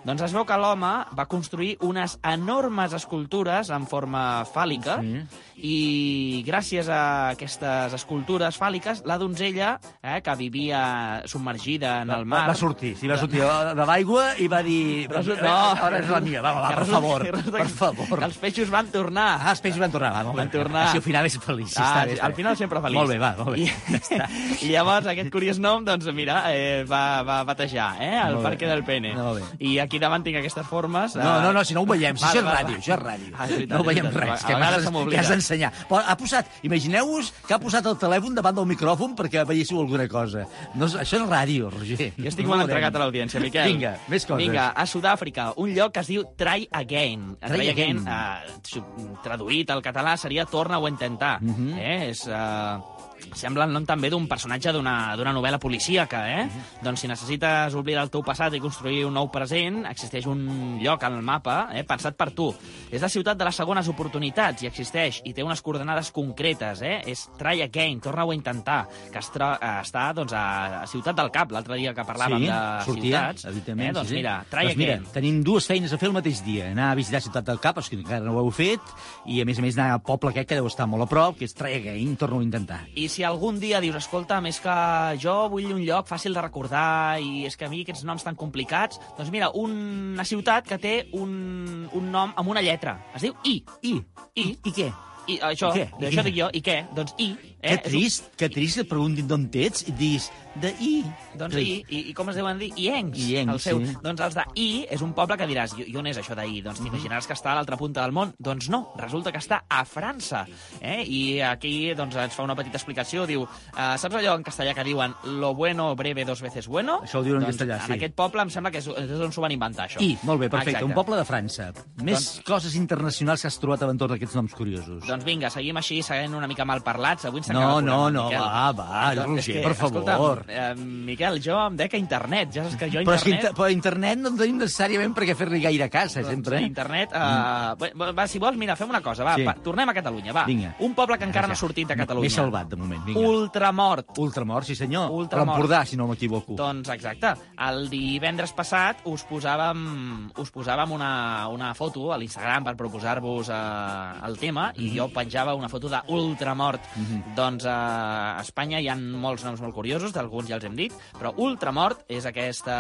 Doncs es veu que l'home va construir unes enormes escultures en forma fàl·lica Sí. i gràcies a aquestes escultures fàl·liques, la donzella, eh, que vivia submergida en el mar... Va, va sortir, sí, va sortir de, de l'aigua i va dir... Resulta- no, ara és la mia, va, va, que per favor, per favor. Que els peixos van tornar. Ah, els peixos van tornar, va, molt Van bé. tornar. Així al final és feliç, sí, Ah, bé. al final sempre feliç. Molt bé, va, molt bé. I, I llavors aquest curiós nom, doncs mira, eh, va, va batejar, eh, el. Parque del Pene. Molt bé. I aquí davant tinc aquestes formes. No, eh, no, no, si no ho veiem, si això és ràdio, això és ràdio. Ah, és veritat, no ho veiem veritat. res, A que se que has d'ensenyar. Però ha posat, imagineu-vos que ha posat el telèfon davant del micròfon perquè veiéssiu alguna cosa. No, això és ràdio, Roger. Jo estic No molt entregat a l'audiència, Miquel. Vinga, més coses. Vinga, a Sud-àfrica, un lloc que es diu Try Again. Try Again. eh, traduït al català seria Torna o intentar. Mhm. eh? És... Eh, Sembla el nom també d'un personatge d'una novel·la policíaca, eh? Mhm. Doncs si necessites oblidar el teu passat i construir un nou present, existeix un lloc al mapa eh, pensat per tu. És la ciutat de les segones oportunitats i existeix i té unes coordenades concretes, eh? És Try Again, torna-ho a intentar, que es eh, està doncs, a, Ciutat del Cap, l'altre dia que parlàvem sí, de sortia, ciutats. Eh? Doncs sí, sí. mira, Try doncs mira, Again. tenim dues feines a fer el mateix dia. Anar a visitar Ciutat del Cap, els que encara no ho heu fet, i a més a més anar al poble aquest que deu estar molt a prop, que és Try Again, torno a intentar. I si algun dia dius, escolta, més que jo vull un lloc fàcil de recordar i és que a mi aquests noms tan complicats, doncs mira, una ciutat que té un, un nom amb una lletra. Es diu I. I. I. I què? I això, I què? I això què? dic jo, i què? Doncs I. Que És un- trist, que trist que et preguntin d'on ets i diguis de I. Doncs I, i, i com es deuen dir? Iencs. Iencs, el seu. sí. Doncs els de I és un poble que diràs, i, i on és això d'I? Doncs t'imaginaràs que està a l'altra punta del món. Doncs no, resulta que està a França. Eh? I aquí doncs, ens fa una petita explicació, diu, uh, saps allò en castellà que diuen lo bueno breve dos veces bueno? Això ho diuen en doncs, castellà, sí. En aquest poble em sembla que és, és on s'ho van inventar, això. I, molt bé, perfecte. Exacte. Un poble de França. Més coses internacionals que has trobat a l'entorn d'aquests noms curiosos. Doncs vinga, seguim així, seguint una mica mal parlats. Avui ens No, no, no, Miquel. va, va, Doncs Roger, que, per favor. escolta'm, Eh, Miquel, jo em dec a internet. Ja saps que jo Però, és que internet... inter però internet no en tenim necessàriament perquè fer-li gaire cas, eh, Doncs sempre. eh? internet... Uh, mm. va, si vols, mira, fem una cosa, va, Sí. va tornem a Catalunya, va. Vinga. Un poble que encara Ja. no ha sortit de Catalunya. M'he salvat, de moment, vinga. Ultramort. Ultramort, sí senyor. Ultramort. L'Empordà, si no m'equivoco. Doncs exacte. El divendres passat us posàvem, us posàvem una, una foto a l'Instagram per proposar-vos uh, el tema Mhm. i jo penjava una foto d'Ultramort. Mm -hmm. Doncs uh, a Espanya hi ha molts noms molt curiosos, d'alguns ja els hem dit, però Ultramort és aquesta,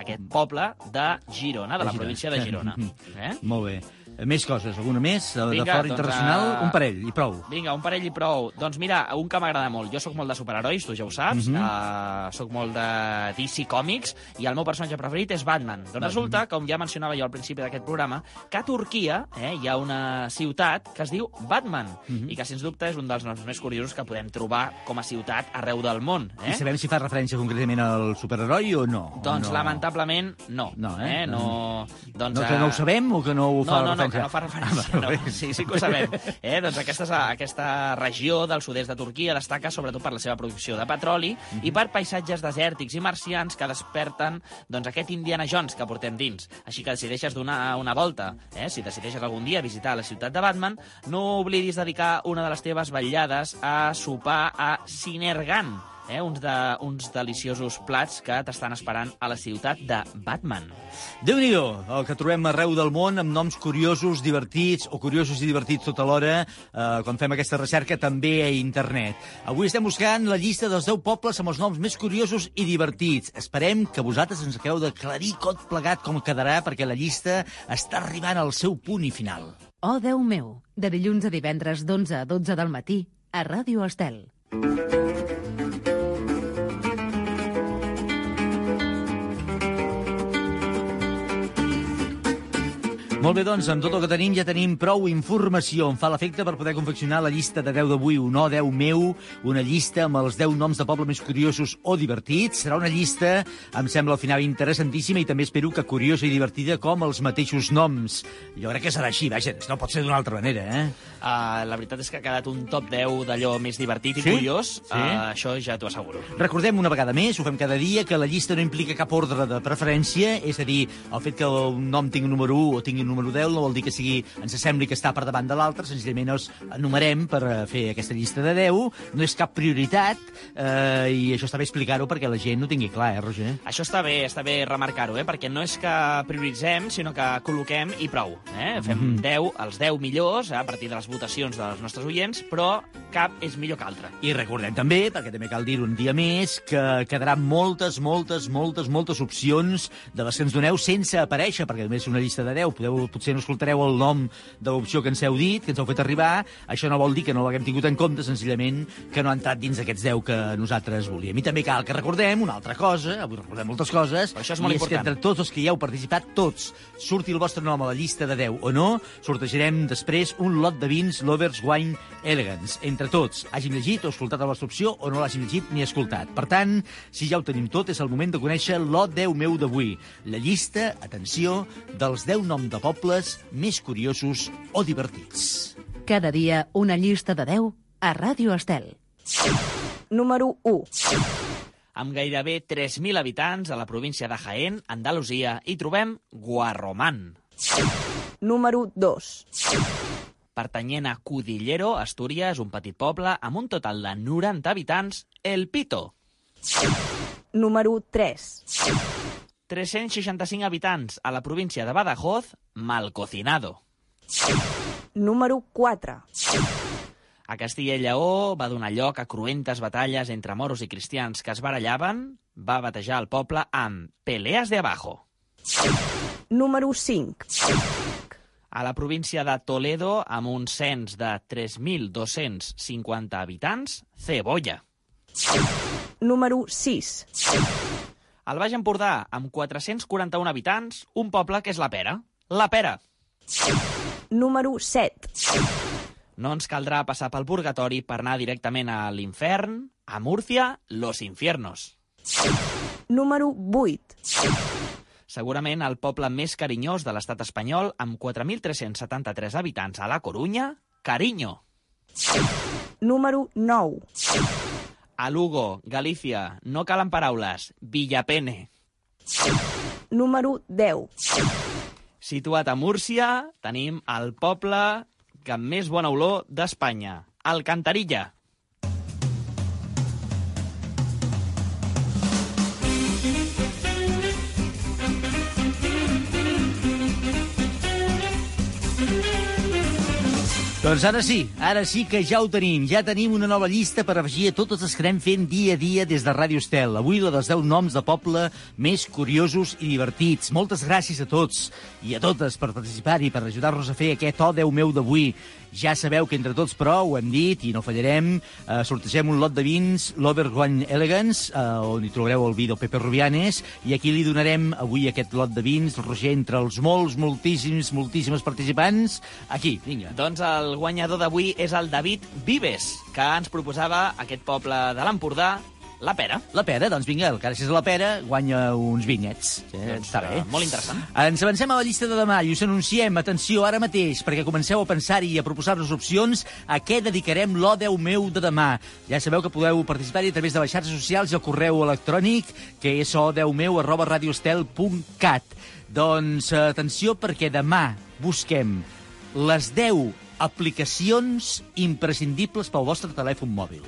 aquest poble de Girona, de la província de Girona. Eh? Molt bé. Més coses, alguna més? De, Vinga, de fora doncs, internacional, eh, un parell, i prou. Vinga, un parell i prou. Doncs mira, un que m'agrada molt. Jo sóc molt de superherois, tu ja ho saps. Mhm. uh, sóc molt de DC Comics i el meu personatge preferit és Batman. Doncs resulta, com ja mencionava jo al principi d'aquest programa, que a Turquia eh, hi ha una ciutat que es diu Batman Mhm. i que, sens dubte, és un dels noms més curiosos que podem trobar com a ciutat arreu del món. Eh? I sabem si fa referència concretament al superheroi o no? Doncs no. lamentablement no. No, eh? eh? No, doncs, No, que no ho sabem o que no ho fa no, no, no, referència? que no fa referència. Ah, no. Sí, sí que ho sabem. Eh? Doncs aquesta, aquesta regió del sud-est de Turquia destaca sobretot per la seva producció de petroli Mhm. i per paisatges desèrtics i marcians que desperten doncs, aquest Indiana Jones que portem dins. Així que si deixes donar una volta, eh? si decideixes algun dia visitar la ciutat de Batman, no oblidis dedicar una de les teves vetllades a sopar a Sinergan, eh? uns, de, uns deliciosos plats que t'estan esperant a la ciutat de Batman. déu nhi el que trobem arreu del món amb noms curiosos, divertits o curiosos i divertits tota l'hora eh, quan fem aquesta recerca també a internet. Avui estem buscant la llista dels 10 pobles amb els noms més curiosos i divertits. Esperem que vosaltres ens acabeu d'aclarir tot plegat com quedarà perquè la llista està arribant al seu punt i final. Oh, Déu meu, de dilluns a divendres d'11 a 12 del matí a Ràdio Estel. Molt bé, doncs, amb tot el que tenim ja tenim prou informació. Em fa l'efecte per poder confeccionar la llista de 10 d'avui, un no 10 meu, una llista amb els 10 noms de poble més curiosos o divertits. Serà una llista, em sembla al final interessantíssima i també espero que curiosa i divertida com els mateixos noms. Jo crec que serà així, vaja, no pot ser d'una altra manera, eh? Uh, la veritat és que ha quedat un top 10 d'allò més divertit i Sí? curiós. Sí? Uh, això ja t'ho asseguro. Recordem una vegada més, ho fem cada dia, que la llista no implica cap ordre de preferència, és a dir, el fet que un nom tingui un número 1 o tingui un número 10 no vol dir que sigui, ens sembli que està per davant de l'altre, senzillament els enumerem per eh, fer aquesta llista de 10, no és cap prioritat, eh, i això està bé explicar-ho perquè la gent no tingui clar, eh, Roger? Això està bé, està bé remarcar-ho, eh? perquè no és que prioritzem, sinó que col·loquem i prou. Eh? Fem Mhm. 10, els 10 millors, eh? a partir de les votacions dels nostres oients, però cap és millor que altre. I recordem també, perquè també cal dir un dia més, que quedaran moltes, moltes, moltes, moltes opcions de les que ens doneu sense aparèixer, perquè només és una llista de 10, podeu, potser no escoltareu el nom de l'opció que ens heu dit, que ens heu fet arribar, això no vol dir que no l'haguem tingut en compte, senzillament que no ha entrat dins aquests 10 que nosaltres volíem. I també cal que recordem una altra cosa, avui recordem moltes coses, Però això és molt i és que important. entre tots els que hi heu participat, tots, surti el vostre nom a la llista de 10 o no, sortejarem després un lot de vins Lovers Wine Elegance. Entre tots, hàgim llegit o escoltat la vostra opció o no l'hàgim llegit ni escoltat. Per tant, si ja ho tenim tot, és el moment de conèixer lot 10 meu d'avui. La llista, atenció, dels 10 noms de pobles més curiosos o divertits. Cada dia una llista de 10 a Ràdio Estel. Número 1. Amb gairebé 3.000 habitants a la província de Jaén, Andalusia, hi trobem Guarromán. Número 2. Pertanyent a Cudillero, Astúries, un petit poble amb un total de 90 habitants, El Pito. Número 3. 365 habitants a la província de Badajoz, Malcocinado. Número 4. A Castilla i Lleó va donar lloc a cruentes batalles entre moros i cristians que es barallaven, va batejar el poble amb Peleas de Abajo. Número 5. A la província de Toledo, amb un cens de 3.250 habitants, Cebolla. Número 6. Al Baix Empordà, amb 441 habitants, un poble que és la Pera. La Pera. Número 7. No ens caldrà passar pel purgatori per anar directament a l'infern, a Múrcia, Los Infiernos. Número 8. Segurament el poble més carinyós de l'estat espanyol, amb 4.373 habitants a la Corunya, Cariño. Número 9. A Lugo, Galícia, no calen paraules, Villapene. Número 10. Situat a Múrcia, tenim el poble que amb més bona olor d'Espanya, Alcantarilla. Doncs ara sí, ara sí que ja ho tenim. Ja tenim una nova llista per afegir a totes les que anem fent dia a dia des de Ràdio Estel. Avui la dels 10 noms de poble més curiosos i divertits. Moltes gràcies a tots i a totes per participar-hi, per ajudar-nos a fer aquest O Déu meu d'avui. Ja sabeu que entre tots, però, ho hem dit i no fallarem, eh, sortegem un lot de vins, l'Overwine Elegance, eh, on hi trobareu el vi del Pepe Rubianes, i aquí li donarem avui aquest lot de vins, Roger, entre els molts, moltíssims, moltíssims participants. Aquí, vinga. Doncs el guanyador d'avui és el David Vives, que ens proposava aquest poble de l'Empordà, la Pera. La pera, doncs vinga, gràcies a la pera guanya uns vinyets. Eh, Doncs, està bé. eh, molt interessant. Ens avancem a la llista de demà i us anunciem, atenció, ara mateix, perquè comenceu a pensar-hi i a proposar-nos opcions a què dedicarem l'O Déu meu de demà. Ja sabeu que podeu participar-hi a través de les xarxes socials i el correu electrònic, que és odeumeu arroba radioestel.cat. Doncs atenció, perquè demà busquem les 10 aplicacions imprescindibles pel vostre telèfon mòbil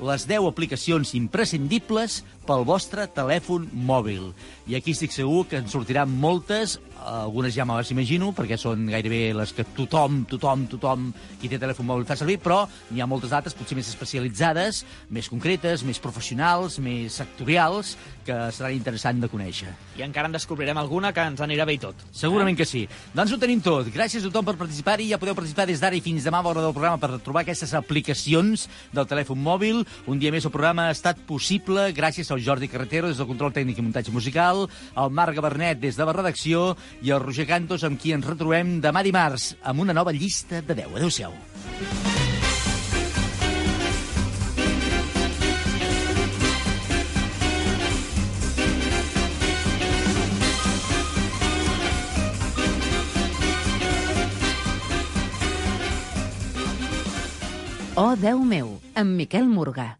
les 10 aplicacions imprescindibles pel vostre telèfon mòbil. I aquí estic segur que en sortiran moltes, algunes ja me les imagino, perquè són gairebé les que tothom, tothom, tothom qui té telèfon mòbil fa servir, però n'hi ha moltes altres, potser més especialitzades, més concretes, més professionals, més sectorials, que seran interessant de conèixer. I encara en descobrirem alguna que ens anirà bé i tot. Segurament que sí. Doncs ho tenim tot. Gràcies a tothom per participar-hi. Ja podeu participar des d'ara i fins demà a l'hora del programa per trobar aquestes aplicacions del telèfon mòbil. Un dia més el programa ha estat possible gràcies al Jordi Carretero des del control tècnic i muntatge musical, al Marc Gabernet des de la redacció i al Roger Cantos amb qui ens retrobem demà dimarts amb una nova llista de 10. Adéu-siau. Oh, Déu meu, amb Miquel Morgà.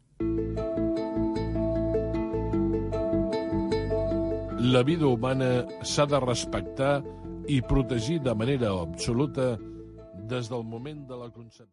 La vida humana s'ha de respectar i protegir de manera absoluta des del moment de la concepció.